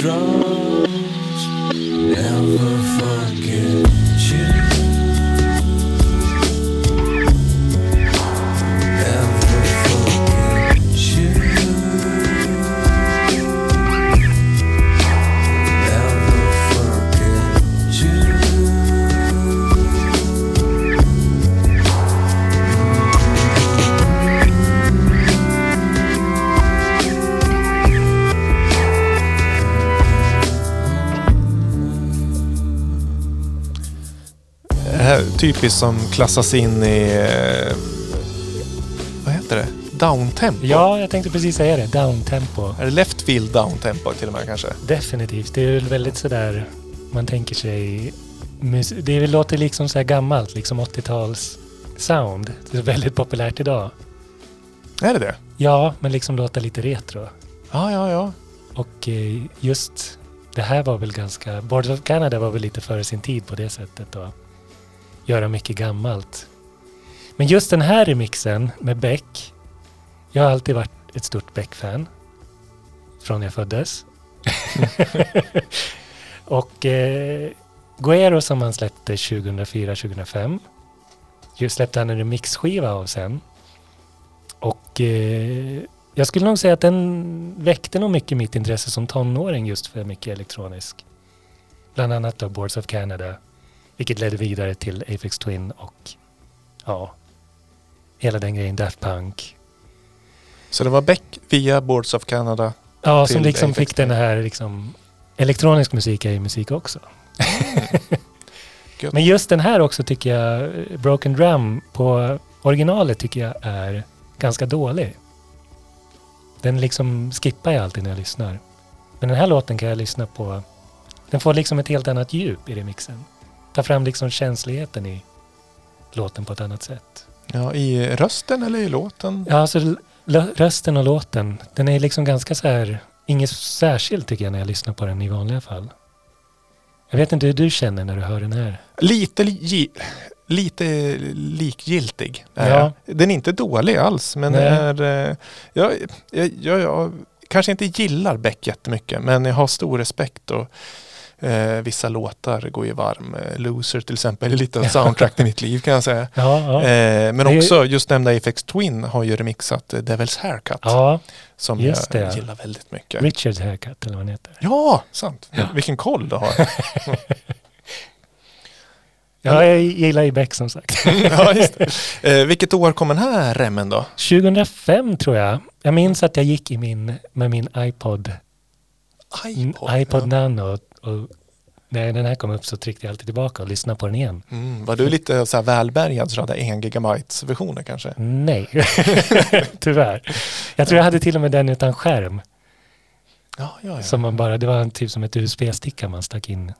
draw typiskt som klassas in i... eh, Vad heter det? Downtempo? Ja, jag tänkte precis säga det. Downtempo. Är det left field downtempo till och med kanske? Definitivt. Det är väl väldigt sådär, man tänker sig, det låter liksom så här gammalt, liksom 80-tals sound. Det är väldigt populärt idag. Är det det? Ja, men liksom låta lite retro. Ja, ja, ja. Och eh, just det här var väl ganska, Boards of Canada var väl lite före sin tid på det sättet att göra mycket gammalt. Men just den här remixen med Beck, jag har alltid varit ett stort Beck-fan. Från jag föddes. *laughs* och eh, Guero som han släppte 2004-2005 ju släppte han en remixskiva av sen. Och eh, jag skulle nog säga att den väckte nog mycket mitt intresse som tonåring just för mycket elektronisk. Bland annat då Boards of Canada, vilket ledde vidare till Aphex Twin och ja, hela den grejen, Daft Punk. Så det var Beck via Boards of Canada. Ja, som liksom Aphex fick den här liksom, elektronisk musik är ju musik också. *laughs* Men just den här också tycker jag, Broken Drum på originalet tycker jag är ganska dålig. Den liksom skippar jag alltid när jag lyssnar. Men den här låten kan jag lyssna på. Den får liksom ett helt annat djup i remixen. Tar fram liksom känsligheten i låten på ett annat sätt. Ja, i rösten eller i låten? Ja, alltså rösten och låten, den är liksom ganska så här, inget särskilt tycker jag när jag lyssnar på den i vanliga fall. Jag vet inte hur du känner när du hör den här. Lite, li, lite likgiltig. Ja. Den är inte dålig alls, men Nej. är... eh, Jag, jag, jag, jag kanske inte gillar Beck jättemycket, men jag har stor respekt och eh, vissa låtar går ju varm. Eh, Loser till exempel är lite av soundtrack till mitt liv kan jag säga. Ja, ja. Eh, men också just nämnda Apex Twin har ju remixat eh, Devil's Haircut ja, som jag det. gillar väldigt mycket. Richards haircut eller vad han heter. Ja, sant. Vilken koll du har. *laughs* Ja, jag gillar ju Beck som sagt. *laughs* ja, just. Eh, vilket år kom den här remmen då? 2005 tror jag. Jag minns att jag gick i min, med min iPod, iPod. iPod ja. Nano och, när den här kom upp så tryckte jag alltid tillbaka och lyssnade på den igen. Mm, var du lite så här välbärgad så hade en gigabytes versioner kanske? Nej, *laughs* tyvärr. Jag tror jag hade till och med den utan skärm. Ja, ja, ja. Som man bara, det var en typ som ett USB-sticka man stack in.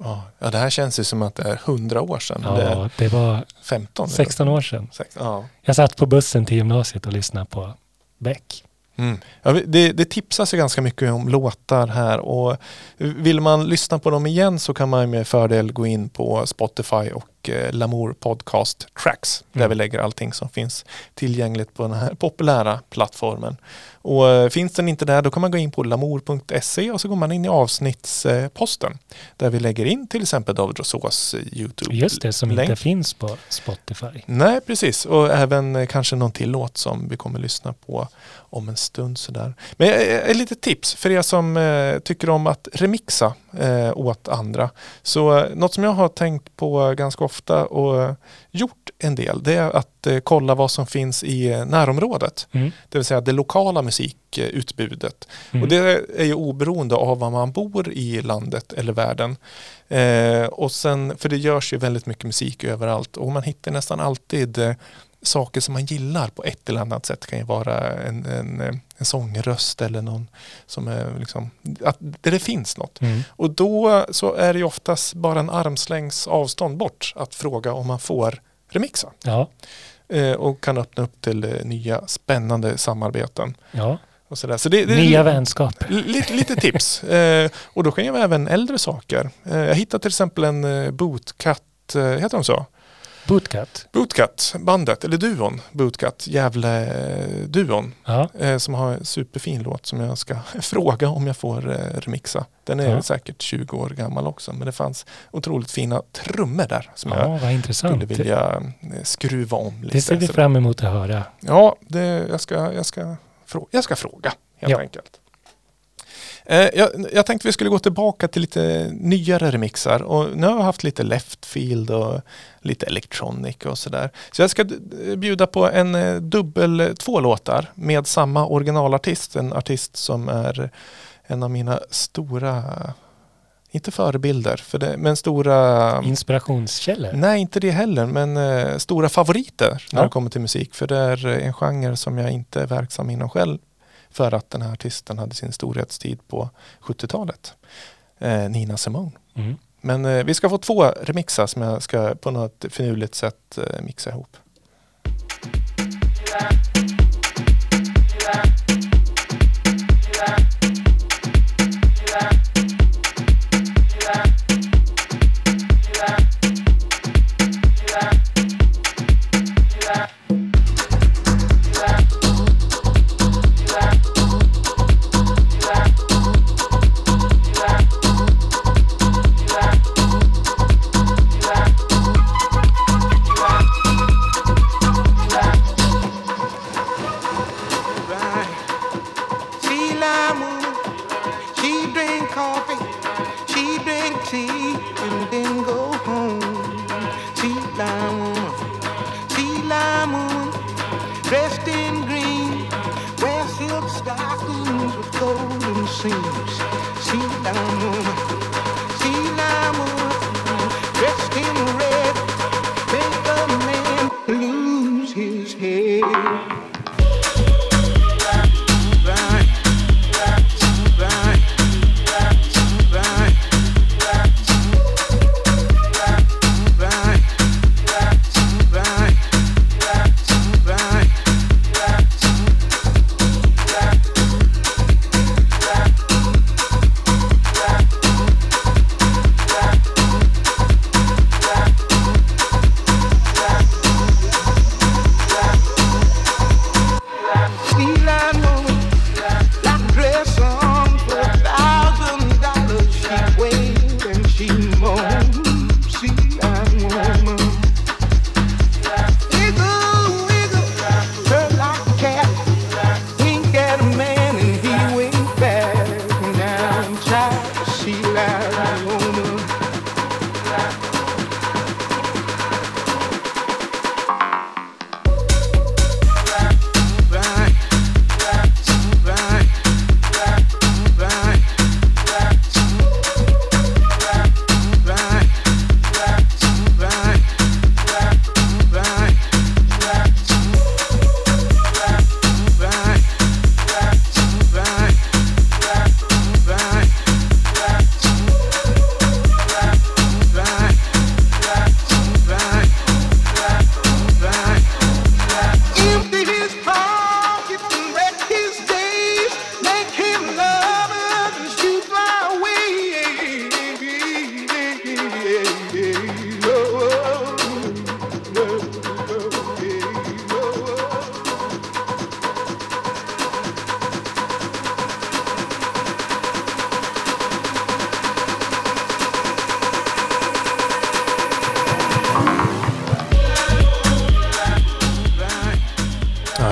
ja. ja, det här känns ju som att det är 100 år sedan. Det Ja, det var 15. eller? 16 år sedan. Sex- Ja. Jag satt på bussen till gymnasiet och lyssnade på Beck. Mm. Ja, det, det tipsas ju ganska mycket om låtar här och vill man lyssna på dem igen så kan man med fördel gå in på Spotify och eh, Lamour Podcast Tracks där Mm. vi lägger allting som finns tillgängligt på den här populära plattformen. Och eh, finns den inte där då kan man gå in på lamour.se och så går man in i avsnittsposten där vi lägger in till exempel David Rosås eh, Youtube. Just det, som inte finns på Spotify. Nej, precis. Och även kanske någon till låt som vi kommer lyssna på om en stund sådär. Men ett litet tips för er som tycker om att remixa eh, åt andra. Så eh, något som jag har tänkt på ganska ofta och gjort en del det är att eh, kolla vad som finns i eh, närområdet. Mm. Det vill säga det lokala musikutbudet. Mm. Och det är ju oberoende av var man bor i landet eller världen. Eh, och sen, för det görs ju väldigt mycket musik överallt och man hittar nästan alltid eh, saker som man gillar på ett eller annat sätt. Det kan ju vara en, en, en sångröst eller någon som är liksom, att där det finns något. Mm. Och då så är det ju oftast bara en armslängds avstånd bort att fråga om man får remixa. Ja, Eh, och kan öppna upp till eh, nya spännande samarbeten. ja. Och så. Så det, det, Nya vänskaper. Lite, lite tips. *laughs* Eh, och då kan jag även äldre saker. Eh, jag hittade till exempel en eh, Bootcut, eh, heter de så? Bootcut. Bootcut, bandet, eller duon, Bootcut, Gävle-duon. Ja, Eh, som har en superfin låt som jag ska *laughs* fråga om jag får eh, remixa. Den är Ja. säkert 20 år gammal också men det fanns otroligt fina trummor där som jag ja vad intressant. skulle vilja eh, skruva om lite. Det ser vi fram emot att höra. Ja, det, jag, ska, jag, ska jag ska fråga helt Ja. enkelt. Eh, jag, jag tänkte vi skulle gå tillbaka till lite nyare remixar och nu har jag haft lite left field och lite electronic och sådär. Så jag ska bjuda på en eh, dubbel, två låtar med samma originalartist, en artist som är en av mina stora inte förebilder, för det, men stora... Inspirationskällor? Nej, inte det heller, men eh, stora favoriter när Ja. det kommer till musik. För det är eh, en genre som jag inte är verksam inom själv. För att den här artisten hade sin storhetstid på 70-talet. Eh, Nina Simone. Mm. Men eh, vi ska få två remixar som jag ska på något finurligt sätt eh, mixa ihop. Right. Dressed in green. Wear silk stockings with golden seams. She lime woman.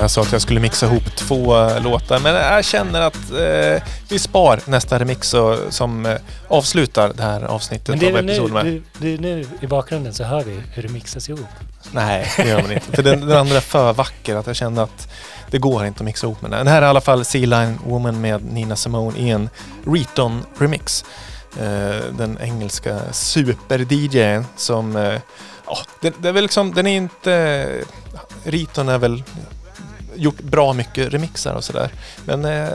Jag sa att jag skulle mixa ihop två eh, låtar, men jag känner att eh, vi spar nästa remix och, som eh, avslutar det här avsnittet Men det är av nu, episoden. med- du, du, nu i bakgrunden så hör vi hur det mixas ihop. Nej, det gör man inte. För den, den andra är för vacker att jag kände att det går inte att mixa ihop med den. Den här är i alla fall Sea Line Woman med Nina Simone i en Reton-remix. Eh, den engelska super-DJn som... Eh, ja, den, det är väl liksom, den är inte... Riton är väl gjort bra mycket remixar och sådär. Men eh,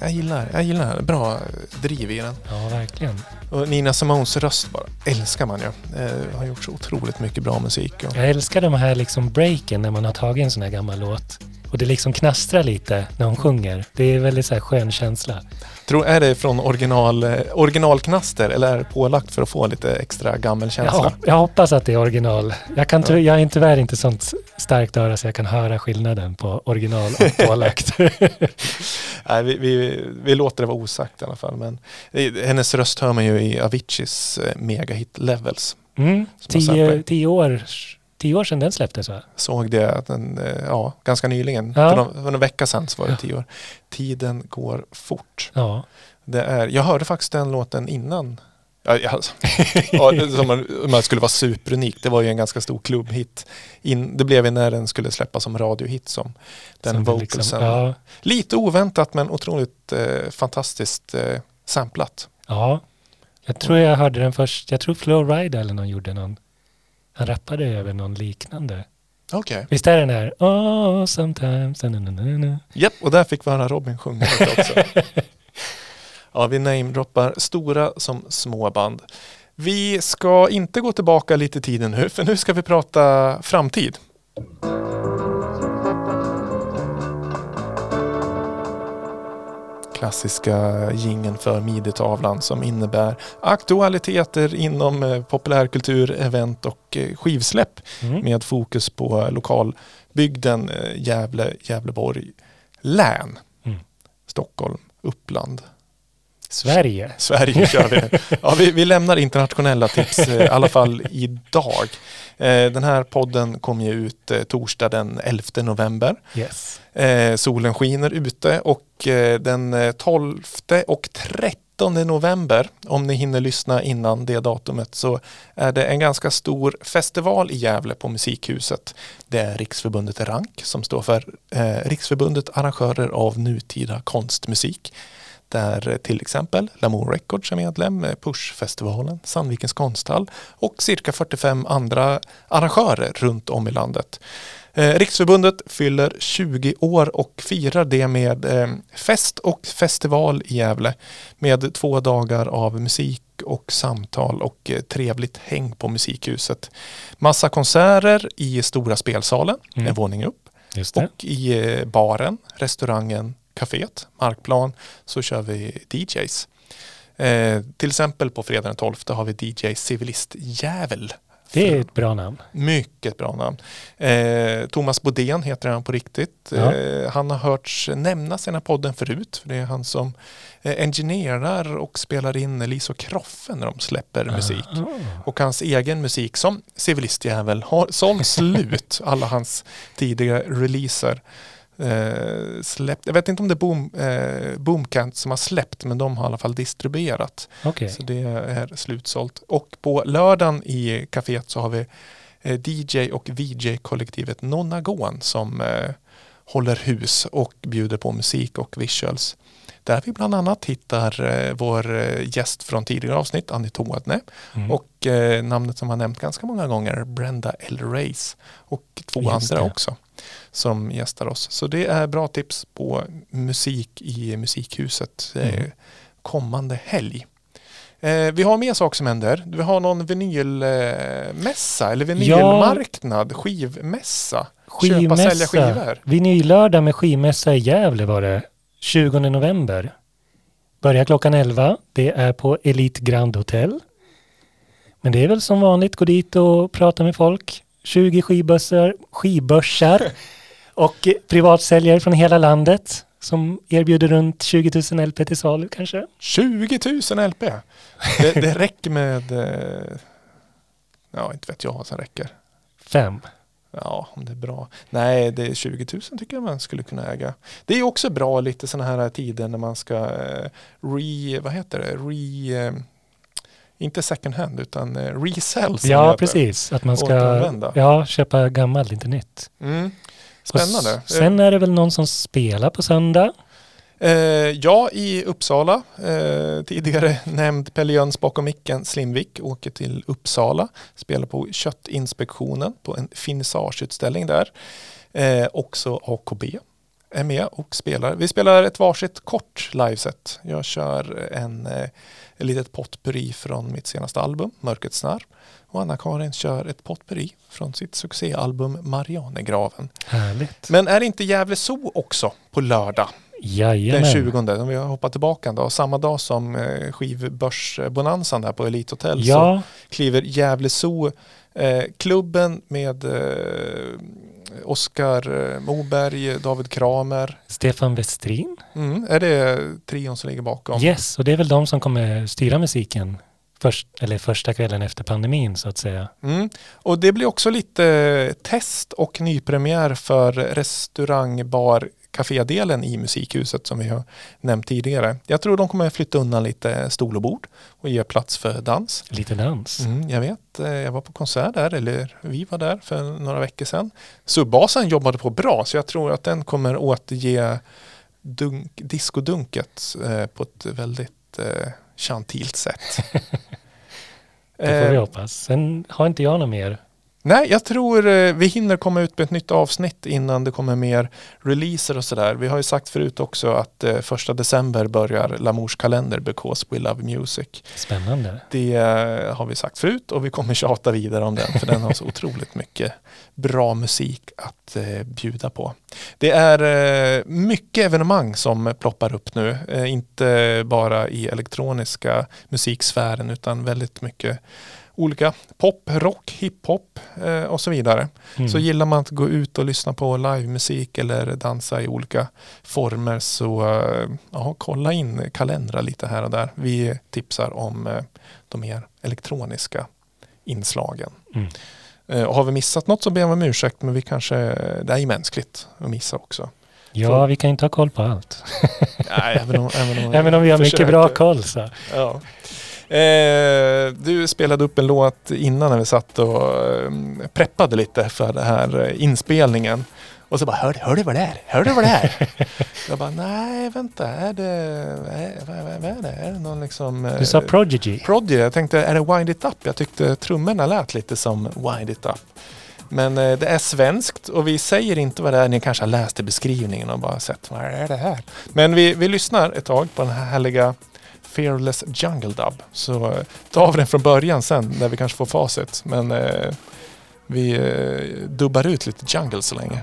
jag gillar, jag gillar bra driv i den. Ja, verkligen. Och Nina Simones röst bara älskar man ju. Eh, har gjort så otroligt mycket bra musik. Och, Jag älskar de här liksom breaken när man har tagit en sån här gammal låt. Och det liksom knastrar lite när hon sjunger. Det är väldigt så här skön känsla. Tror, är det från original, eh, originalknaster eller är det pålagt för att få lite extra gammelkänsla? hop- jag hoppas att det är original. Jag, kan ty- jag är tyvärr inte sånt starkt öra så jag kan höra skillnaden på original och *laughs* pålagt. *laughs* Nej, vi, vi, vi låter det vara osagt i alla fall. Men hennes röst hör man ju i Aviciis eh, megahit Levels. Mm, tio, tio, år, tio år sedan den släpptes va? Såg det den, eh, ja, ganska nyligen. Ja. För, någon, för någon vecka sedan så var det Ja. tio år. Tiden går fort. Ja. Det är, jag hörde faktiskt den låten innan. Ja, *laughs* ja, alltså, ja, som man, man skulle vara superunik. Det var ju en ganska stor klubbhit. In, det blev ju när den skulle släppas som radiohit som den Som vocalsen. liksom- ja, Lite oväntat men otroligt eh, fantastiskt eh, samplat. ja. Jag tror jag hörde den först, jag tror Flow Rida eller någon gjorde någon, han rappade över någon liknande. Okej. Visst är den där, oh sometimes, na, na, na, na. Japp, och där fick vi höra Robin sjunga också. *laughs* ja, vi namedroppar stora som små band. Vi ska inte gå tillbaka lite i tiden nu, för nu ska vi prata framtid. Klassiska gingen för midjetavlan som innebär aktualiteter inom eh, populärkultur, event och eh, skivsläpp Mm. med fokus på lokalbygden eh, Gävle, Gävleborg län. Mm. Stockholm, Uppland, Sverige. Sverige kör vi. Ja, vi, vi lämnar internationella tips eh, i alla fall idag. Eh, Den här podden kommer ju ut eh, torsdag den 11 november. Yes. Solen skiner ute och den eh, 12 och 13 november, om ni hinner lyssna innan det datumet, så är det en ganska stor festival i Gävle på Musikhuset. Det är Riksförbundet RANK som står för eh, Riksförbundet Arrangörer av Nutida Konstmusik. Där till exempel Lamour Records är medlem, Push-festivalen, Sandvikens konsthall och cirka 45 andra arrangörer runt om i landet. Eh, Riksförbundet fyller 20 år och firar det med eh, fest och festival i Gävle med två dagar av musik och samtal och eh, trevligt häng på Musikhuset. Massa konserter i stora spelsalen, Mm. en våning upp och i baren, restaurangen, kaféet, Markplan så kör vi DJs. Eh, till exempel på fredag den 12 har vi DJ Civilist Jävel. Det är ett bra namn. Mycket bra namn. Eh, Thomas Bodén heter han på riktigt. Ja. Eh, han har hörts nämnas i den här podden förut. För det är han som eh, engineerar och spelar in Lis och Kroffe när de släpper musik. Ah. Och hans egen musik som civilistjävel har sålt slut. Alla hans tidiga releaser. Eh, släppt. Jag vet inte om det är Boom, eh, Boomcant som har släppt men de har i alla fall distribuerat. Okej. Så det är slutsålt. Och på lördagen i kaféet så har vi eh, DJ och VJ-kollektivet Nonagon som eh, håller hus och bjuder på musik och visuals. Där vi bland annat hittar vår gäst från tidigare avsnitt, Annie Toadne. Mm. Och namnet som har nämnt ganska många gånger, Brenda L. Race. Och två Just andra det. också som gästar oss. Så det är bra tips på musik i Musikhuset eh, Mm. kommande helg. Eh, vi har mer saker som händer. Vi har någon vinylmässa eller vinylmarknad, skivmässa. Köpa, sälja skivor. Vinyllördag med skivmässa i Gävle var det. 20 november. Börjar klockan 11. Det är på Elite Grand Hotel. Men det är väl som vanligt, gå dit och prata med folk. 20 skivbössar, skivbörsar och privatsäljare från hela landet som erbjuder runt 20 000 LP till salu kanske. 20 000 LP. Det, det räcker med, eh, ja inte vet jag vad som räcker. Fem. Ja, om det är bra. Nej, det är 20 000 tycker jag man skulle kunna äga. Det är också bra lite sådana här tider när man ska eh, re, vad heter det, re, eh, inte second hand utan eh, resell. Ja, precis. Att man ska ja, köpa gammalt, inte nytt. Mm. Och Spännande. s- Sen är det väl någon som spelar på söndag. Eh, ja, i Uppsala. Eh, tidigare *laughs* nämnd Pelle Jöns bakom micken, Slimvik, åker till Uppsala. Spelar på Köttinspektionen på en finissageutställning där. Eh, också AKB är med och spelar. Vi spelar ett varsitt kort liveset. Jag kör en, eh, ett litet potpurri från mitt senaste album, Mörkrets snarr. Och Anna-Karin kör ett potpurri från sitt succéalbum Marianegraven. Härligt. Men är det inte Gävle Zoo också på lördag? Jajamän. Den 20, om vi har hoppat tillbaka en dag, samma dag som eh, skivbörsbonanzan där på Elite Hotel så Ja, kliver Gävle Zoo, eh, klubben med eh, Oskar eh, Moberg, David Kramer. Stefan Westrin. Mm, är det trion som ligger bakom? Yes, och det är väl de som kommer styra musiken först, eller första kvällen efter pandemin så att säga. Mm. Och det blir också lite test och nypremiär för restaurang, bar, kafédelen i Musikhuset som vi har nämnt tidigare. Jag tror de kommer flytta undan lite stol och bord och ge plats för dans. Lite dans. Mm, jag vet, eh, jag var på konsert där, eller vi var där för några veckor sedan. Subbasen jobbade på bra, så jag tror att den kommer återge dunk, diskodunket eh, på ett väldigt eh, chantilt sätt. *laughs* Det får vi Eh, hoppas. Sen har inte jag något mer. Nej, jag tror eh, vi hinner komma ut med ett nytt avsnitt innan det kommer mer releaser och sådär. Vi har ju sagt förut också att eh, första december börjar Lamours kalender Because We Love Music. Spännande. Det eh, har vi sagt förut och vi kommer *laughs* tjata vidare om den för den har så otroligt mycket bra musik att eh, bjuda på. Det är mycket evenemang som ploppar upp nu, inte bara i elektroniska musiksfären utan väldigt mycket olika pop, rock, hiphop eh, och så vidare. Mm. Så gillar man att gå ut och lyssna på livemusik eller dansa i olika former så eh, ja, kolla in kalendrar lite här och där. Vi tipsar om eh, de mer elektroniska inslagen. Mm. Eh, Och har vi missat något så ber jag om ursäkt men vi kanske, det är ju mänskligt att missa också. Ja, vi kan inte ha koll på allt. Nej, även om, även om, *laughs* Även om vi har mycket försöker. bra koll så. Ja. Eh, du spelade upp en låt innan när vi satt och eh, preppade lite för den här eh, inspelningen. Och så bara, hör, hör du vad det är? Hör du vad det är? *laughs* jag bara, nej vänta, är det, är, vad, vad, vad är det? Är det någon liksom... Du sa Prodigy. Prodigy, jag tänkte, är det Wind It Up? Jag tyckte trummorna lät lite som Wind It Up. Men eh, det är svenskt och vi säger inte vad det är. Ni kanske har läst i beskrivningen och bara sett vad är det här? Men vi, vi lyssnar ett tag på den här härliga Fearless Jungle Dub. Så eh, tar vi den från början sen när vi kanske får facit. Men eh, vi eh, dubbar ut lite jungle så länge.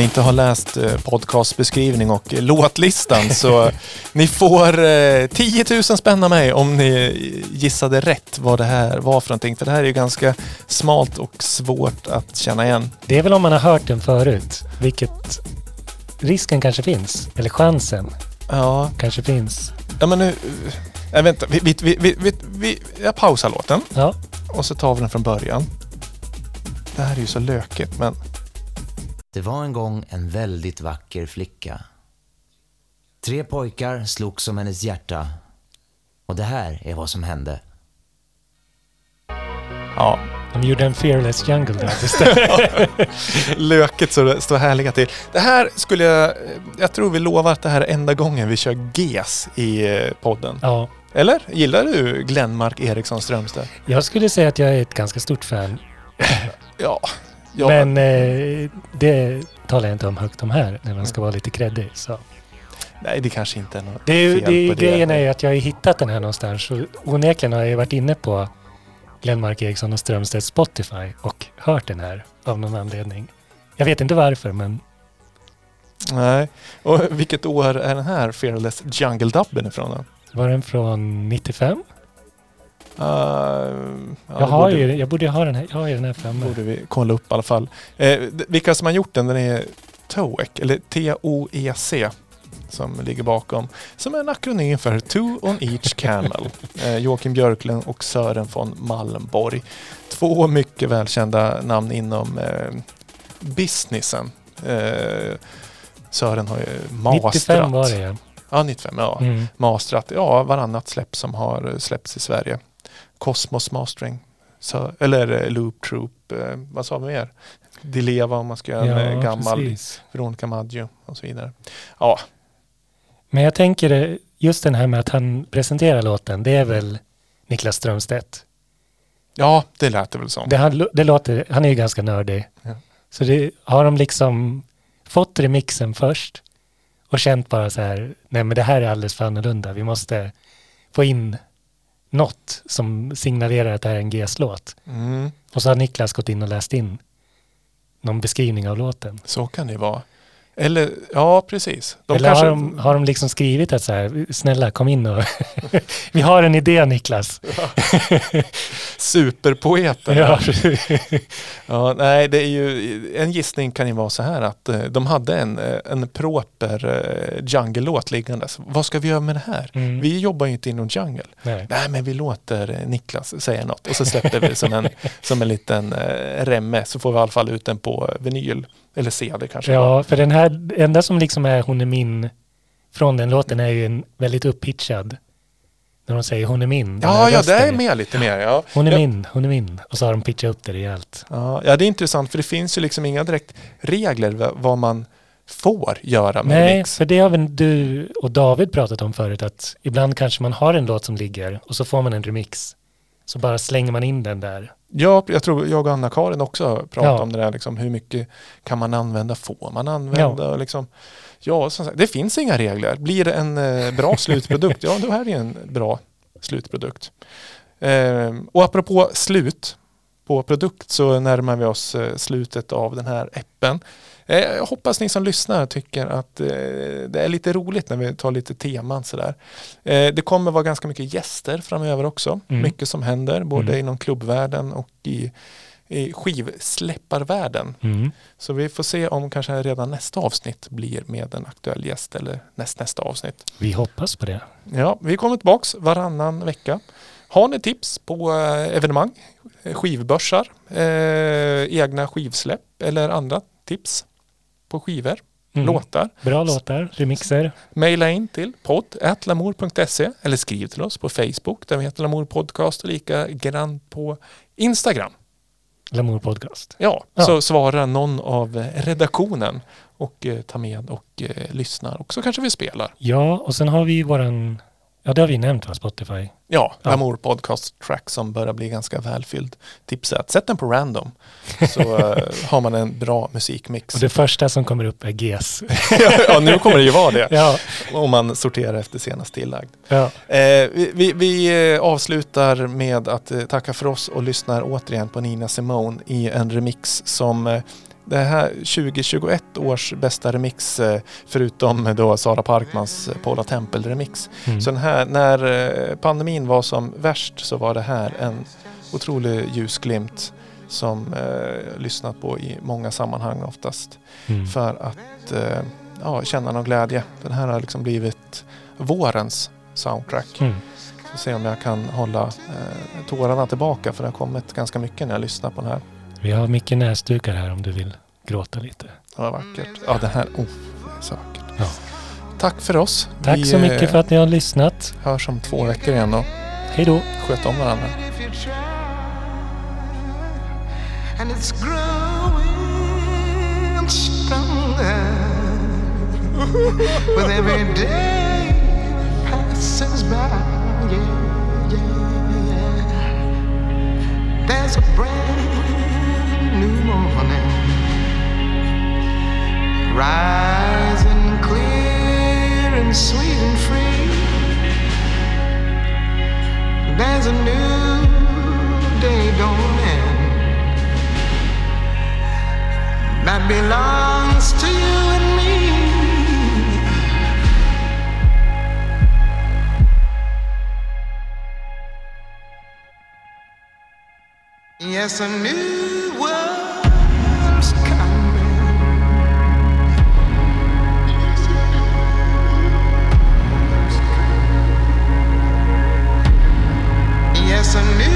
Ni inte har läst eh, podcastbeskrivning och eh, låtlistan så *laughs* ni får eh, 10 000 spänn av mig om ni gissade rätt vad det här var för någonting. För det här är ju ganska smalt och svårt att känna igen. Det är väl om man har hört den förut, vilket risken kanske finns. Eller chansen Ja, kanske finns. ja men nu... Äh, vänta, vi, vi, vi, vi, vi, vi, jag pausar låten Ja, och så tar vi den från början. Det här är ju så lökigt men... Det var en gång en väldigt vacker flicka. Tre pojkar slogs om hennes hjärta. Och det här är vad som hände. Ja, de gjorde en Fearless Jungle där. *laughs* Löket så det står härliga till. Det här skulle jag... Jag tror vi lovar att det här är enda gången vi kör GES i eh, podden. ja, Eller? Gillar du Glenmark Eriksson Strömstedt? jag skulle säga att jag är ett ganska stort fan. Ja. Ja. Men eh, det talar jag inte om högt om här, när man ska vara lite kreddig. Så. Nej, det kanske inte är något Det är, fel det på det. grejen är ju att jag har hittat den här någonstans. Onekligen har jag varit inne på Glenmark Eriksson och Strömstedts Spotify och hört den här av någon anledning. Jag vet inte varför, men Nej. Och vilket år är den här Fearless Jungle Dubben ifrån då? var den från 95? Ja, jag, har borde, ju, jag borde ha den här, jag har den här framme. borde vi kolla upp i alla fall. Eh, vilka som har gjort den, den är TOEC, eller T-O-E-C som ligger bakom. Som är en akronym för Two on each camel. *laughs* Eh, Joakim Björklund och Sören von Malmborg. Två mycket välkända namn inom eh, businessen. Eh, Sören har ju mastrat. 95 var det ja. Ja, 95. Ja. Mm. Mastrat. Ja, varannat släpp som har släppts i Sverige. Cosmos Mastering. Så, eller eh, Loop Troop. Eh, vad sa vi mer? Dileva om man ska göra en eh, gammal. precis. Veronica Maggio och så vidare. Ja, Men jag tänker eh, just den här med att han presenterar låten, det är väl Niklas Strömstedt. ja det lät det väl som. Det, han, det låter, han är ju ganska nördig. Ja. Så det, har de liksom fått remixen först och känt bara så här, nej men det här är alldeles för annorlunda, vi måste få in något som signalerar att det här är en GS-låt. Mm, Och så har Niklas gått in och läst in någon beskrivning av låten. så kan det vara. Eller, ja precis. De Eller kanske, har, de, har de liksom skrivit att så här, snälla kom in och *laughs* vi har en idé Niklas. Superpoeten. Ja. Ja, nej, det är ju, en gissning kan ju vara så här att eh, de hade en, eh, en proper eh, jungle-låt liggandes. Vad ska vi göra med det här? Mm. Vi jobbar ju inte inom jungle. Nej. Nej, men vi låter Niklas säga något och så släpper vi som en, som en liten remme så får vi i alla fall ut den på vinyl eller CD kanske. Ja, för den här, enda som liksom är hon är min från den låten är ju en väldigt upphitchad. När de säger hon är min. ja, ja, det är med lite mer. Ja. Hon är ja. min, hon är min. Och så har de pitchat upp det rejält. Ja, ja, det är intressant för det finns ju liksom inga direkt regler va- vad man får göra med Nej, mix. för det har väl du och David pratat om förut att ibland kanske man har en låt som ligger och så får man en remix. Så bara slänger man in den där. Ja, jag tror jag och Anna-Karin också pratat Ja. om det där, liksom, hur mycket kan man använda, får man använda? Ja, liksom, ja sagt, det finns inga regler. Blir det en eh, bra *laughs* slutprodukt, ja då är det en bra slutprodukt. Ehm, och apropå slut på produkt så närmar vi oss eh, slutet av den här appen. Eh, jag hoppas ni som lyssnar tycker att eh, det är lite roligt när vi tar lite teman sådär. Eh, det kommer vara ganska mycket gäster framöver också. Mm. Mycket som händer både Mm. inom klubbvärlden och i, i skivsläpparvärlden. Mm. Så vi får se om kanske redan nästa avsnitt blir med en aktuell gäst eller näst, nästa avsnitt. Vi hoppas på det. Ja, vi kommer tillbaks varannan vecka. Har ni tips på evenemang, skivbörsar, eh, egna skivsläpp eller andra tips på skivor, Mm. låtar? Bra låtar, remixer. Maila in till podd.lamour.se eller skriv till oss på Facebook där vi heter Lamour Podcast och lika grann på Instagram. Lamour Podcast. Ja, Ja. så svarar någon av eh, redaktionen och eh, tar med och eh, lyssnar och så kanske vi spelar. Ja, och sen har vi våran, ja det har vi nämnt va, Spotify. Ja, Ja. Lamour Podcast Track som börjar bli ganska välfylld. Tipset, sätt den på random så *laughs* eh, har man en bra musikmix. Och det första som kommer upp är GES. *laughs* ja, nu kommer det ju vara det ja, om man sorterar efter senast tillagd. ja. Eh, vi vi, vi eh, avslutar med att eh, tacka för oss och lyssnar återigen på Nina Simone i en remix som det här 2021 års bästa remix eh, förutom då Sara Parkmans eh, Paula Temple remix. Mm. Så den här, när eh, pandemin var som värst så var det här en otrolig ljusglimt som eh, lyssnat på i många sammanhang oftast Mm. för att eh, ja, känna någon glädje. Den här har liksom blivit vårens soundtrack. Mm. Så se om jag kan hålla eh, tårarna tillbaka för det har kommit ganska mycket när jag lyssnar på den här. Vi har mycket näsdukar här om du vill gråta lite. Det var vackert. Ja, den här, oh, det så vackert. Ja. Tack för oss. Tack Vi, så mycket eh, för att ni har lyssnat. hörs om två veckor igen och Hej då! sköt om varandra. And it's growing stronger *laughs* with every day passes by. Yeah, yeah, yeah. There's a brand new morning rising clear and sweet and free. There's a new day dawning that belongs to you and me. Yes, a new world's Yes,